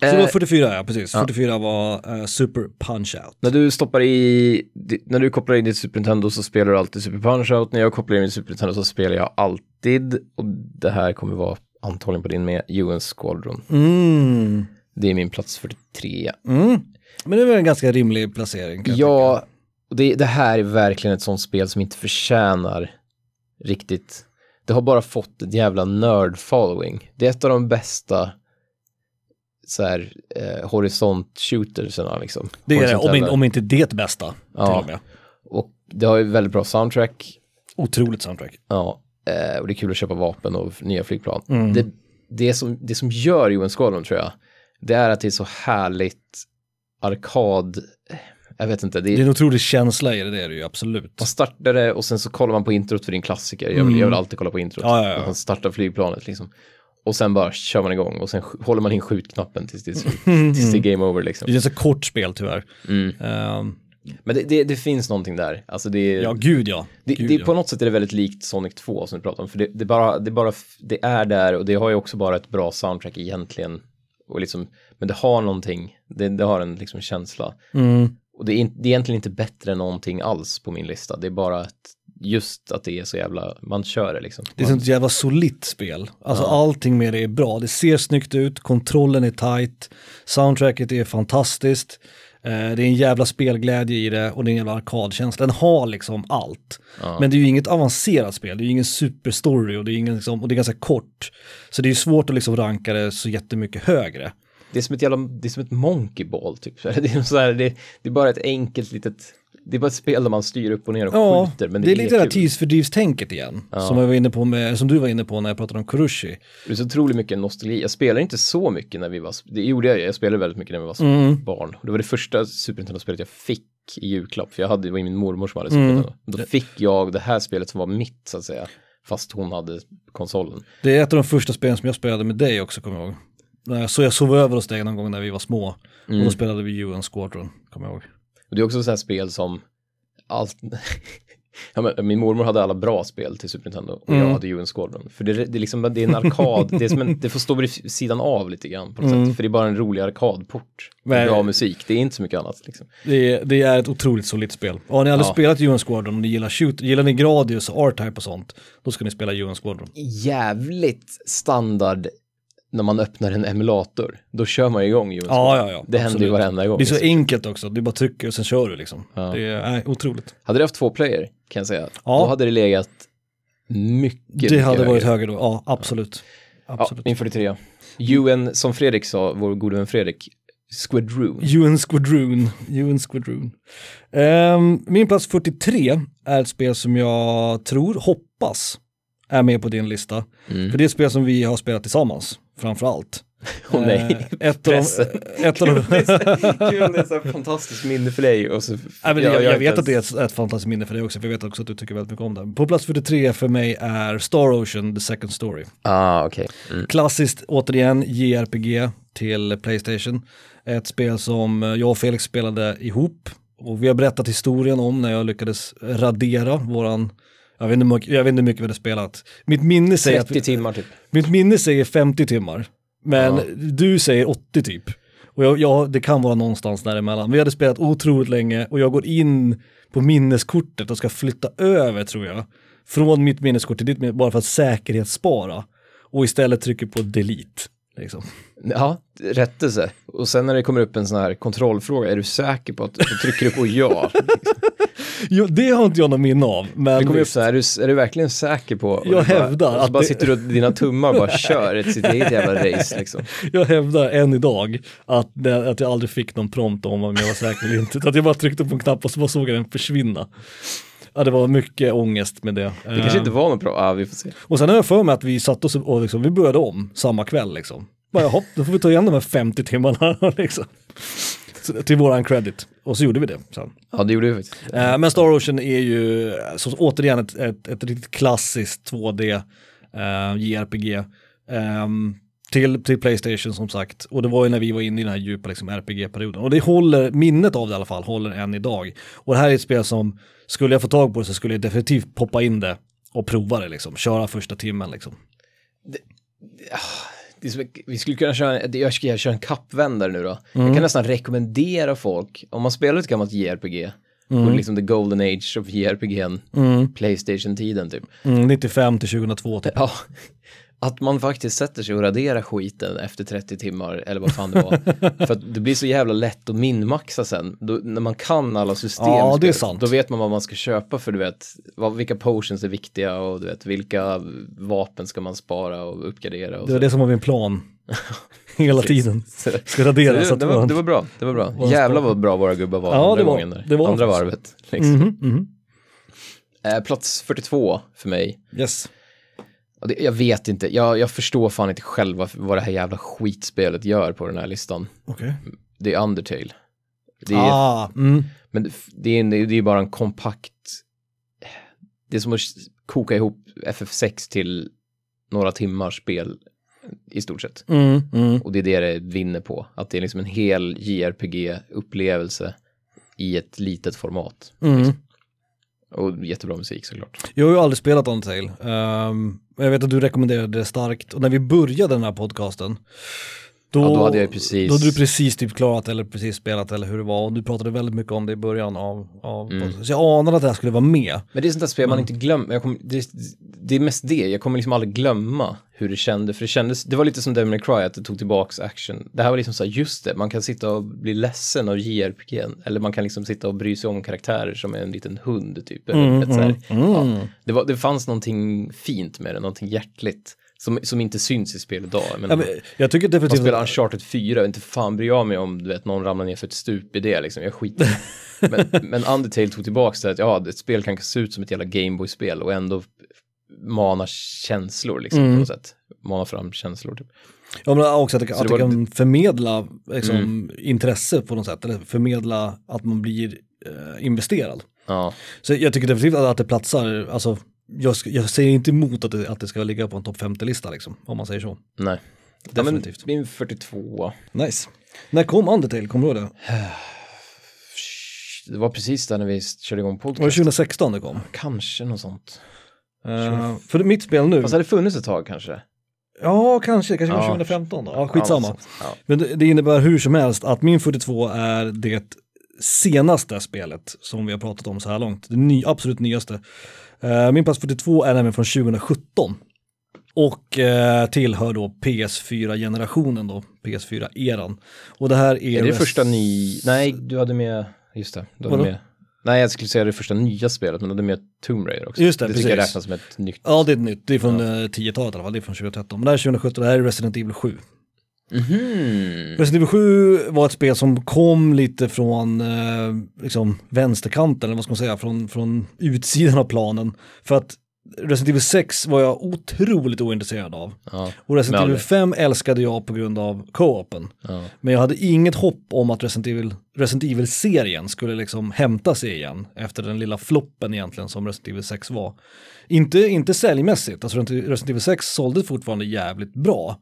Så det var Eh, 44, ja precis. ja. 44 var eh, Super Punch-Out. När du stoppar i, när du kopplar in ditt Super Nintendo så spelar du alltid Super Punch-Out. När jag kopplar in mitt Super Nintendo så spelar jag alltid, och det här kommer vara antagligen på din med, UN Squadron. Mm. Det är min plats 43. Mm. Men det är väl en ganska rimlig placering. Ja, det, det här är verkligen ett sånt spel som inte förtjänar riktigt. Det har bara fått ett jävla nörd-following. Det är ett av de bästa så här, eh, horisont-shooterserna liksom. Det är det, om, in, om inte det bästa. Till Ja. och med. Och det har ju väldigt bra soundtrack. Otroligt soundtrack. Ja, eh, och det är kul att köpa vapen och nya flygplan. Mm. Det, det, som, det som gör UN Squadron tror jag, det är att det är så härligt arkad, jag vet inte, det Det är är, en otrolig känsla i det, det är det ju absolut. man startar det och sen så kollar man på introt för din klassiker. Jag vill, jag vill alltid kolla på introt. Mm. Ja, ja, ja. Man startar flygplanet liksom. Och sen bara kör man igång och sen håller man in skjutknappen tills det, är slut, tills det är game over liksom. Det är så kort spel tyvärr. Mm. Ehm, Men det, det, det finns någonting där. Alltså det ja, gud ja. det, Gud, det, ja. på något sätt är det väldigt likt Sonic 2 som du pratar om. För det, bara, det, bara, det är där och det har ju också bara ett bra soundtrack egentligen. Och liksom, men det har någonting, det, det har en liksom känsla. Mm. Och det är, det är egentligen inte bättre än någonting alls på min lista. Det är bara att just att det är så jävla, man kör det liksom. Det är sånt jävla solitt spel. Alltså allting med det är bra. Det ser snyggt ut, kontrollen är tight, soundtracket är fantastiskt. Eh, det är en jävla spelglädje i det och det är en jävla arkadkänsla. Den har liksom allt. Ja. Men det är ju inget avancerat spel, det är ju ingen superstory och det är, ingen, liksom, och det är ganska kort. Så det är ju svårt att liksom ranka det så jättemycket högre. Det är som ett jävla, det är som ett monkey ball typ. Det är, så här, det, det är bara ett enkelt litet, det är bara ett spel där man styr upp och ner och Ja, skjuter. Men det, är lite det där tidsfördrivstänket igen. Som, jag var inne på med, som du var inne på när jag pratade om Kurushi. Det är så otroligt mycket nostalgi. Jag spelade inte så mycket när vi var, det gjorde jag, jag spelade väldigt mycket när vi var Mm. barn. Det var det första Super Nintendo-spelet jag fick i julklapp, för jag hade, det var min mormor som hade Super Mm. Nintendo. Då fick jag det här spelet som var mitt, så att säga, fast hon hade konsolen. Det är ett av de första spelen som jag spelade med dig också, kommer jag ihåg. Så jag sov över hos dig någon gång när vi var små. Och Mm. då spelade vi UN Squadron, kommer jag ihåg. Och det är också så här spel som, allt, ja, men, min mormor hade alla bra spel till Super Nintendo och Mm. jag hade UN Squadron. För det, det, är liksom, det är en arkad, det, är som en, det får stå vid sidan av lite grann på något Mm. sätt, för det är bara en rolig arkadport. Med Men- bra musik, det är inte så mycket annat. Liksom. Det är, det är ett otroligt solitt spel. Och har ni aldrig Ja. spelat UN Squadron och ni gillar shoot, gillar ni Gradius och R-Type och sånt, då ska ni spela UN Squadron. jävligt standard när man öppnar en emulator. Då kör man igång UN Ja, ja, ja. Det händer ju varenda gång. Det är så liksom. enkelt också, du bara trycker och sen kör du liksom. Ja. Det är nej, otroligt. Hade det haft två player kan jag säga, Ja. då hade det legat mycket, Det mycket hade varit högre. då, ja absolut. Ja, Absolut. min 43. UN, som Fredrik sa, vår gode vän Fredrik, Squadroon. UN Squadron, UN Squadron. Ehm, min plats 43 är ett spel som jag tror, hoppas, är med på din lista. Mm. För det är ett spel som vi har spelat tillsammans, framför allt. Åh nej, Eh, ett av pressen. ett av de, Kul, det är här fantastiskt minne för dig. Och så, Nej, jag, jag inte vet att det är ett, ett fantastiskt minne för dig också, för jag vet också att du tycker väldigt mycket om det. På plats 43 för mig är Star Ocean, The Second Story. Ah, okej. Mm. Klassiskt, återigen, JRPG till Playstation. Ett spel som jag och Felix spelade ihop. Och vi har berättat historien om när jag lyckades radera våran, jag vet inte, jag vet inte hur mycket vi hade spelat. Mitt minne säger, att 30 vi, timmar typ. mitt minne säger 50 timmar, men Ja. du säger 80 typ. Och jag, jag, det kan vara någonstans däremellan. Vi hade spelat otroligt länge och jag går in på minneskortet och ska flytta över tror jag. Från mitt minneskort till ditt minne bara för att säkerhetsspara. Och istället trycker på delete. Liksom. Ja, rättelse. Och sen när det kommer upp en sån här kontrollfråga, är du säker på att, så trycker du på ja. Jo, det har inte jag någon minne av. Men Det kommer upp så här, är du, är du verkligen säker på? Jag du bara, hävdar och så att bara det- sitter du och dina tummar och bara kör ett sitt eget jävla race liksom. Jag hävdar än idag att, att jag aldrig fick någon prompt om om jag var säker eller inte. Att jag bara tryckte på en knapp och så bara såg jag den försvinna. Ja, det var mycket ångest med det. Det kanske inte var något bra, ja vi får se. Och sen har jag för mig att vi satt oss och liksom, vi började om samma kväll liksom. Bara hopp, då får vi ta igen de här 50 timmarna liksom. Så, till våran credit. Och så gjorde vi det sen. Ja det gjorde vi faktiskt. Eh, men Star Ocean är ju så, återigen ett, ett, ett riktigt klassiskt 2D eh, JRPG. ehm, till, till Playstation som sagt. Och det var ju när vi var inne i den här djupa liksom, RPG-perioden. Och det håller, minnet av det i alla fall, håller än idag. Och det här är ett spel som, skulle jag få tag på det så skulle jag definitivt poppa in det och prova det liksom. Köra första timmen liksom. Det som, vi skulle kunna köra, jag ska köra en kappvändare nu då. Mm. Jag kan nästan rekommendera folk, om man spelar ett gammalt JRPG, Mm. och liksom the golden age of JRPG, Playstation-tiden typ. Mm, 95 till 2002 typ. Ja, att man faktiskt sätter sig och raderar skiten efter 30 timmar eller vad fan det var. För att det blir så jävla lätt att minmaxa sen. Då, när man kan alla system. Ja, det är sant. Då vet man vad man ska köpa för du vet, vad, vilka potions är viktiga och du vet, vilka vapen ska man spara och uppgradera. Och Det var så. det som var min plan. Hela tiden. Ska radera så det, att det, var, det var bra, det var bra. Jävlar vad bra våra gubbar var Ja, andra det var- gången där. det var andra varvet. Liksom. Mhm, mhm. Eh, plats 42 för mig. Yes. Det, jag vet inte, jag, jag förstår fan inte själva vad det här jävla skitspelet gör på den här listan. Okej. Det är Undertale. Det är, Ah, mm. Men det, är, det är ju bara en kompakt, det är som att koka ihop FF6 till några timmars spel i stort sett. Mm, mm. Och det är det det vinner på, att det är liksom en hel JRPG-upplevelse i ett litet format. Mm. Och jättebra musik såklart. Jag har ju aldrig spelat Undertale. Um, ehm, jag vet att du rekommenderade det starkt. Och när vi började den här podcasten, då, Ja, då hade jag precis- Då hade du precis typ klarat eller precis spelat eller hur det var. Och du pratade väldigt mycket om det i början av, av Mm. Så jag anade att det här skulle vara med. Men det är sånt där spel man inte glömmer, kommer, det, det är mest det, jag kommer liksom aldrig glömma hur det kändes, för det kändes, det var lite som Devil May Cry, att det tog tillbaks action. Det här var liksom så här, just det, man kan sitta och bli ledsen av JRPG, eller man kan liksom sitta och bry sig om karaktärer som är en liten hund typ. Eller, vet, så här. Ja, det, var, det fanns någonting fint med det, någonting hjärtligt, som, som inte syns i spel idag. Men, Ja, men, jag tycker man definitivt spelar Uncharted 4, inte fan bryr jag mig om du vet, någon ramlar ner för ett stup i det liksom, jag skiter men, men Undertale tog tillbaka det att ja, ett spel kan se ut som ett jävla Gameboy-spel och ändå mana känslor liksom Mm. på något sätt. Mana fram känslor typ. Ja, men också att det, att det kan förmedla liksom, Mm. intresse på något sätt, eller förmedla att man blir eh, investerad. Ja, Så jag tycker definitivt att, att det platsar, alltså jag, jag säger inte emot att det, att det ska ligga på en topp 50-lista liksom, om man säger så. nej. Ja, Definitivt. min 42. Nice. När kom Undertale, kommer du ihåg det? Det var precis där när vi körde igång Var det podcast. 2016 det kom? Kanske något sånt. Uh, för mitt spel nu, Fast det hade funnits ett tag kanske. ja kanske, kanske var Ja. 2015 då. Ja, Ja, skitsamma. sånt. Ja. Men det, det innebär hur som helst att min 42 är det senaste spelet som vi har pratat om så här långt. Det ny, absolut nyaste. Eh, min plats 42 är nämligen från 2017. Och eh, tillhör då PS4-generationen då, PS4-eran. Och det här är... Är det res- första ny... Nej, du hade med... Just det, du hade Vadå? med... Nej, jag skulle säga det första nya spelet, men du hade med Tomb Raider också. Just det, det tycker jag precis. räknas som ett nytt. Ja, det är ett nytt. Det är från eh, 10-talet i alla fall. Det är från 2013. Men det här är 2017, det här är Resident Evil 7. Mhm. Resident Evil 7 var ett spel som kom lite från eh, liksom vänsterkanten, eller vad ska man säga, från, från utsidan av planen. För att Resident Evil 6 var jag otroligt ointresserad av. Ja, Och Resident Evil rätt. 5 älskade jag på grund av co-open. ja. Men jag hade inget hopp om att Resident Evil, Resident Evil-serien skulle liksom hämta sig igen efter den lilla floppen egentligen som Resident Evil 6 var. Inte, inte säljmässigt, alltså Resident Evil 6 sålde fortfarande jävligt bra.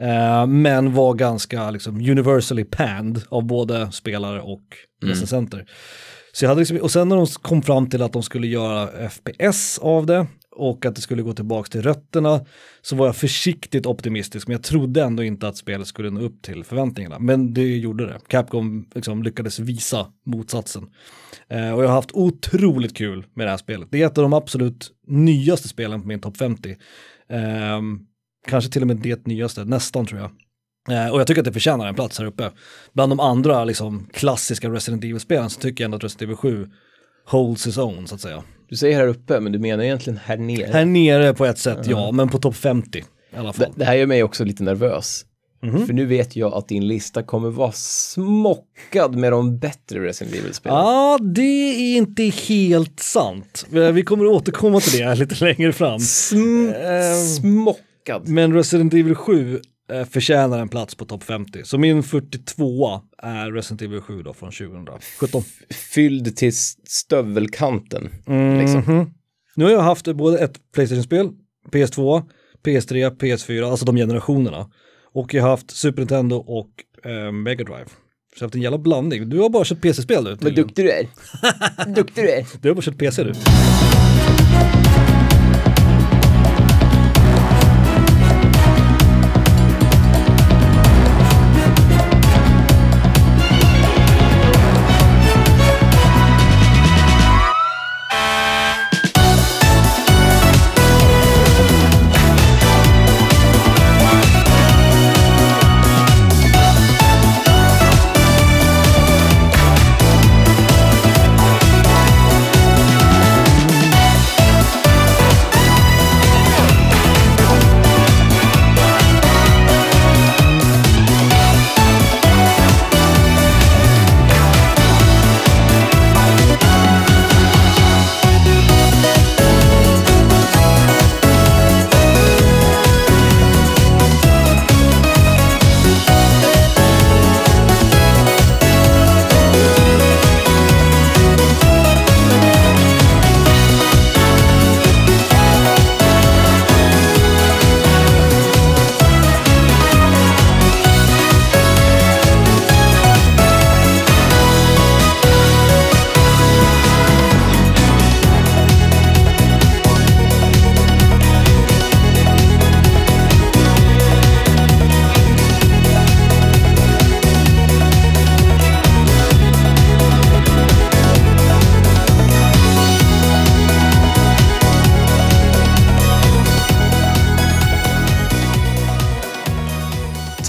Eh, men var ganska liksom universally panned av både spelare och recensenter. Så jag hade liksom, och sen när de kom fram till att de skulle göra FPS av det och att det skulle gå tillbaka till rötterna så var jag försiktigt optimistisk men jag trodde ändå inte att spelet skulle nå upp till förväntningarna. Men det gjorde det. Capcom liksom lyckades visa motsatsen. Eh, och jag har haft otroligt kul med det här spelet. Det är ett av de absolut nyaste spelen på min topp 50. Eh, kanske till och med det nyaste, nästan tror jag. Eh, och jag tycker att det förtjänar en plats här uppe. Bland de andra liksom, klassiska Resident Evil-spelen så tycker jag ändå att Resident Evil 7 holds his own så att säga. Du säger här uppe, men du menar egentligen här nere. Här nere på ett sätt, ja, men på topp 50 i alla fall. Det, det här gör mig också lite nervös. Mhm. För nu vet jag att din lista kommer vara smockad med de bättre Resident Evil-spelen. Ja, det är inte helt sant. Eh, Vi kommer återkomma till det lite längre fram. Sm Ehm. smockad. Men Resident Evil 7 eh, förtjänar en plats på topp 50. Så min 42 är Resident Evil 7 då från 2017. Fylld till stövelkanten. Liksom. Mhm. Nu har jag haft både ett Playstation-spel, PS2, PS3, PS4, alltså de generationerna. Och jag har haft Super Nintendo och eh, Mega Drive. Så jag har haft en jävla blandning. Du har bara kört PC-spel du. Vad duktig du är. duktig du är. Du har bara kört PC du.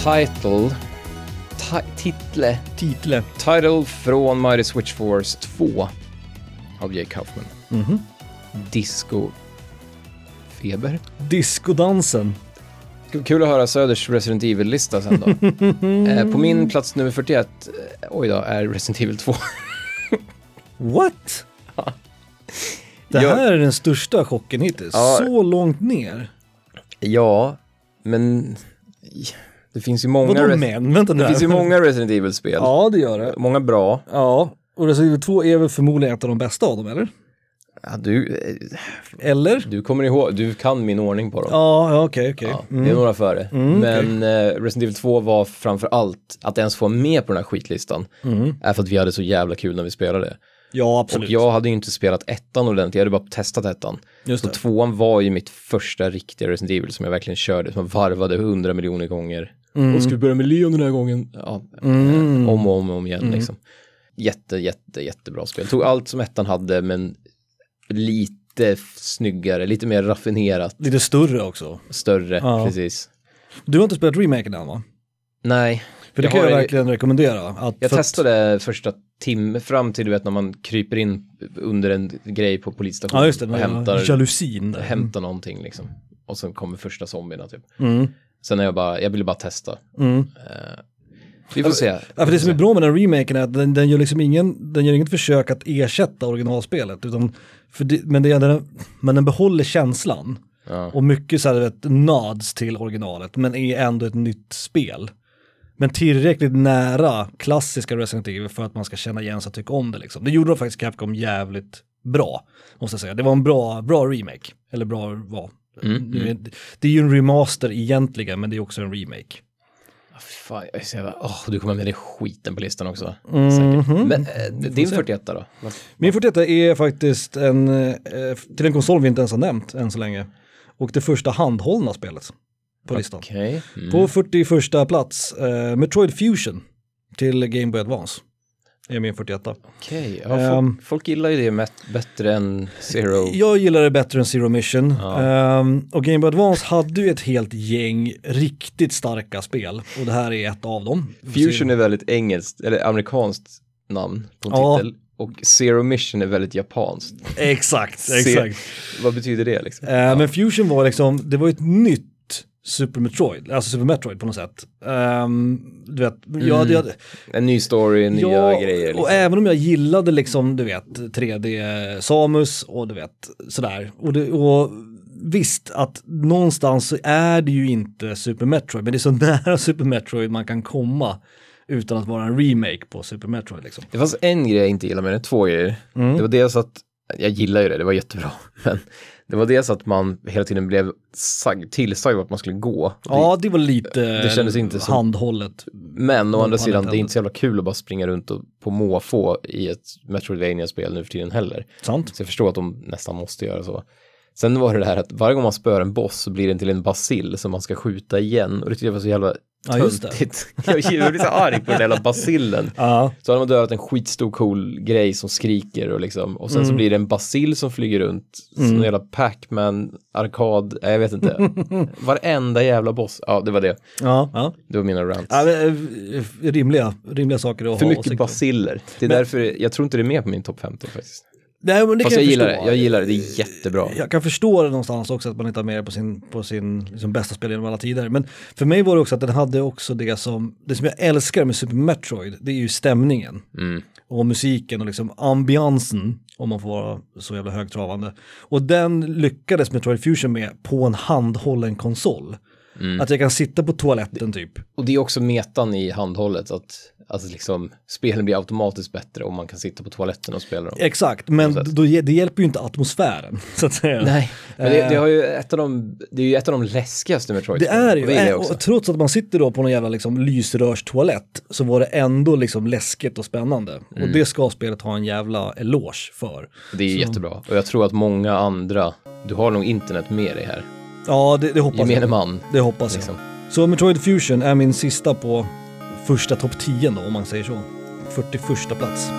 Title. Ti- title. Title. Title från Mighty Switch Force 2 av Jake Kaufman. Mhm. Disco Feber. Discodansen. Kul att höra Söders Resident Evil-lista sen då. eh, på min plats nummer 41, eh, oj då, är Resident Evil 2. What? Det Jag- här är den största chocken hittills. Ja. Så långt ner. ja, men det finns ju många, Vadå Res- men? Vänta nu. det finns ju många Resident Evil-spel. Ja, det gör det. Många bra. Ja, och Resident Evil 2 är väl förmodligen ett av de bästa av dem, eller? Ja, du, eh, Eller? du kommer ihåg, du kan min ordning på dem. Ja, ja, okej, okej. Ja, Mm. Det är några före. Mm, Men eh, Resident Evil 2 var framför allt, att ens få med på den här skitlistan, Mm. är för att vi hade så jävla kul när vi spelade. Ja, Och absolut. jag hade ju inte spelat ettan ordentligt, jag hade bara testat ettan. Just Så det. tvåan var ju mitt första riktiga Resident Evil som jag verkligen körde, som jag varvade hundra miljoner gånger. Och ska vi börja med Leon den här gången? Ja, Mm. om och om om igen liksom. Jätte, jätte, jättebra spel. Tog allt som ettan hade, men lite snyggare, lite mer raffinerat, Lite större också. större, Ja. precis. Du har inte spelat remaken än va? Nej, För det Jag kan jag verkligen rekommendera. Att, jag för att- testade första timmen fram till du vet när man kryper in under en grej på polisstationen Ja, just det. och hämtar, hämtar... Jalusin där. hämtar någonting liksom. Och sen kommer första zombierna typ. Mm. Sen är jag bara, jag ville bara testa. Mm. Eh, vi får se. Ja, för det som är bra med den remaken är att den, den gör liksom ingen, den gör inget försök att ersätta originalspelet. Utan för det, men, det, den, men den behåller känslan. Ja. Och mycket så här, vet, nods till originalet, men är ändå ett nytt spel. Men tillräckligt nära klassiska Resident Evil för att man ska känna igen sig och tycka om det. Liksom. Det gjorde de faktiskt Capcom jävligt bra, måste jag säga. Det var en bra, bra remake. Eller bra var. Mm, Nu är- Det är ju en remaster egentligen, men det är också en remake. fy fan, jag jävla, åh, du kommer med den skiten på listan också. Mhm. Säkert. Men eh, din 41 då? Min 41 är faktiskt en, eh, till en konsol vi inte ens har nämnt än så länge. Och det första handhållna spelet på listan. Okej. Mm. På 41 plats, eh, Metroid Fusion till Game Boy Advance. Är min 41. Okej, ja, folk, Ehm. folk gillar ju det bättre än Zero. Jag gillar det bättre än Zero Mission. Ehm, och Game Boy Advance hade ju ett helt gäng riktigt starka spel. Och det här är ett av dem. Fusion är väldigt engelskt, eller amerikanskt namn på Ja. titel. Och Zero Mission är väldigt japanskt. Exakt, Se- exakt. Vad betyder det liksom? Eh, Men Fusion var liksom, det var ett nytt Super Metroid, alltså Super Metroid på något sätt. Ehm, du vet, jag, jag, En ny story, nya ja, grejer. Liksom. och även om jag gillade liksom, du vet, 3D Samus och du vet, sådär. Och, det, och visst att någonstans så är det ju inte Super Metroid, men det är så nära Super Metroid man kan komma utan att vara en remake på Super Metroid liksom. Det fanns en grej jag inte gillade med det, två grejer. Mm. Det var dels att, jag gillar ju det, det var jättebra. Men det var dels att man hela tiden blev sag, tillsagd vart man skulle gå. Ja, det var lite det kändes inte som- handhållet. Men å andra sidan, det är inte så jävla kul att bara springa runt och, på måfå i ett Metroidvania-spel nu för tiden heller. Sant? Så jag förstår att de nästan måste göra så. Sen var det det här att varje gång man spör en boss så blir den till en basil som man ska skjuta igen. Och det tyckte jag var så jävla Ja, just det. Jag blir så arg på den jävla basillen. Ja. Så hade man dödat en skitstor cool grej som skriker och liksom. Och Mm. sen så blir det en basil som flyger runt. Som en jävla Pac-Man, arkad, nej, jag vet inte. Varenda jävla boss. Ja, det var det. Ja, ja. Det var mina rants. ja men, eh, rimliga, rimliga saker att För ha mycket åsikter om. basiller. Det är därför, jag tror inte det är med på min topp 50 faktiskt. Nej, men det Fast kan jag, gillar förstå. det, jag gillar det, det är jättebra. Jag kan förstå det någonstans också att man inte har med det på sin, på sin liksom bästa spel genom alla tider. Men för mig var det också att den hade också det som, det som jag älskar med Super Metroid, det är ju stämningen. Mm. Och musiken och liksom ambiansen, om man får vara så jävla högtravande. Och den lyckades Metroid Fusion med på en handhållen konsol. Mm. Att jag kan sitta på toaletten typ. Och det är också metan i handhållet, att alltså liksom, spelen blir automatiskt bättre om man kan sitta på toaletten och spela dem. Exakt, men då, det hjälper ju inte atmosfären, så att säga. Nej, men det, det, har ju ett av de, det är ju ett av de läskigaste Metroid. Det är ju, det gillar jag och också. trots att man sitter då på någon jävla liksom lysrörstoalett så var det ändå liksom läskigt och spännande. Mm. Och det ska spelet ha en jävla eloge för. Det är jättebra. Och jag tror att många andra, du har nog internet med dig här. Ja, det, det hoppas Gemene jag. man. Det hoppas Liksom. jag. Så Metroid Fusion är min sista på första topp 10 då, om man säger så. 41 plats.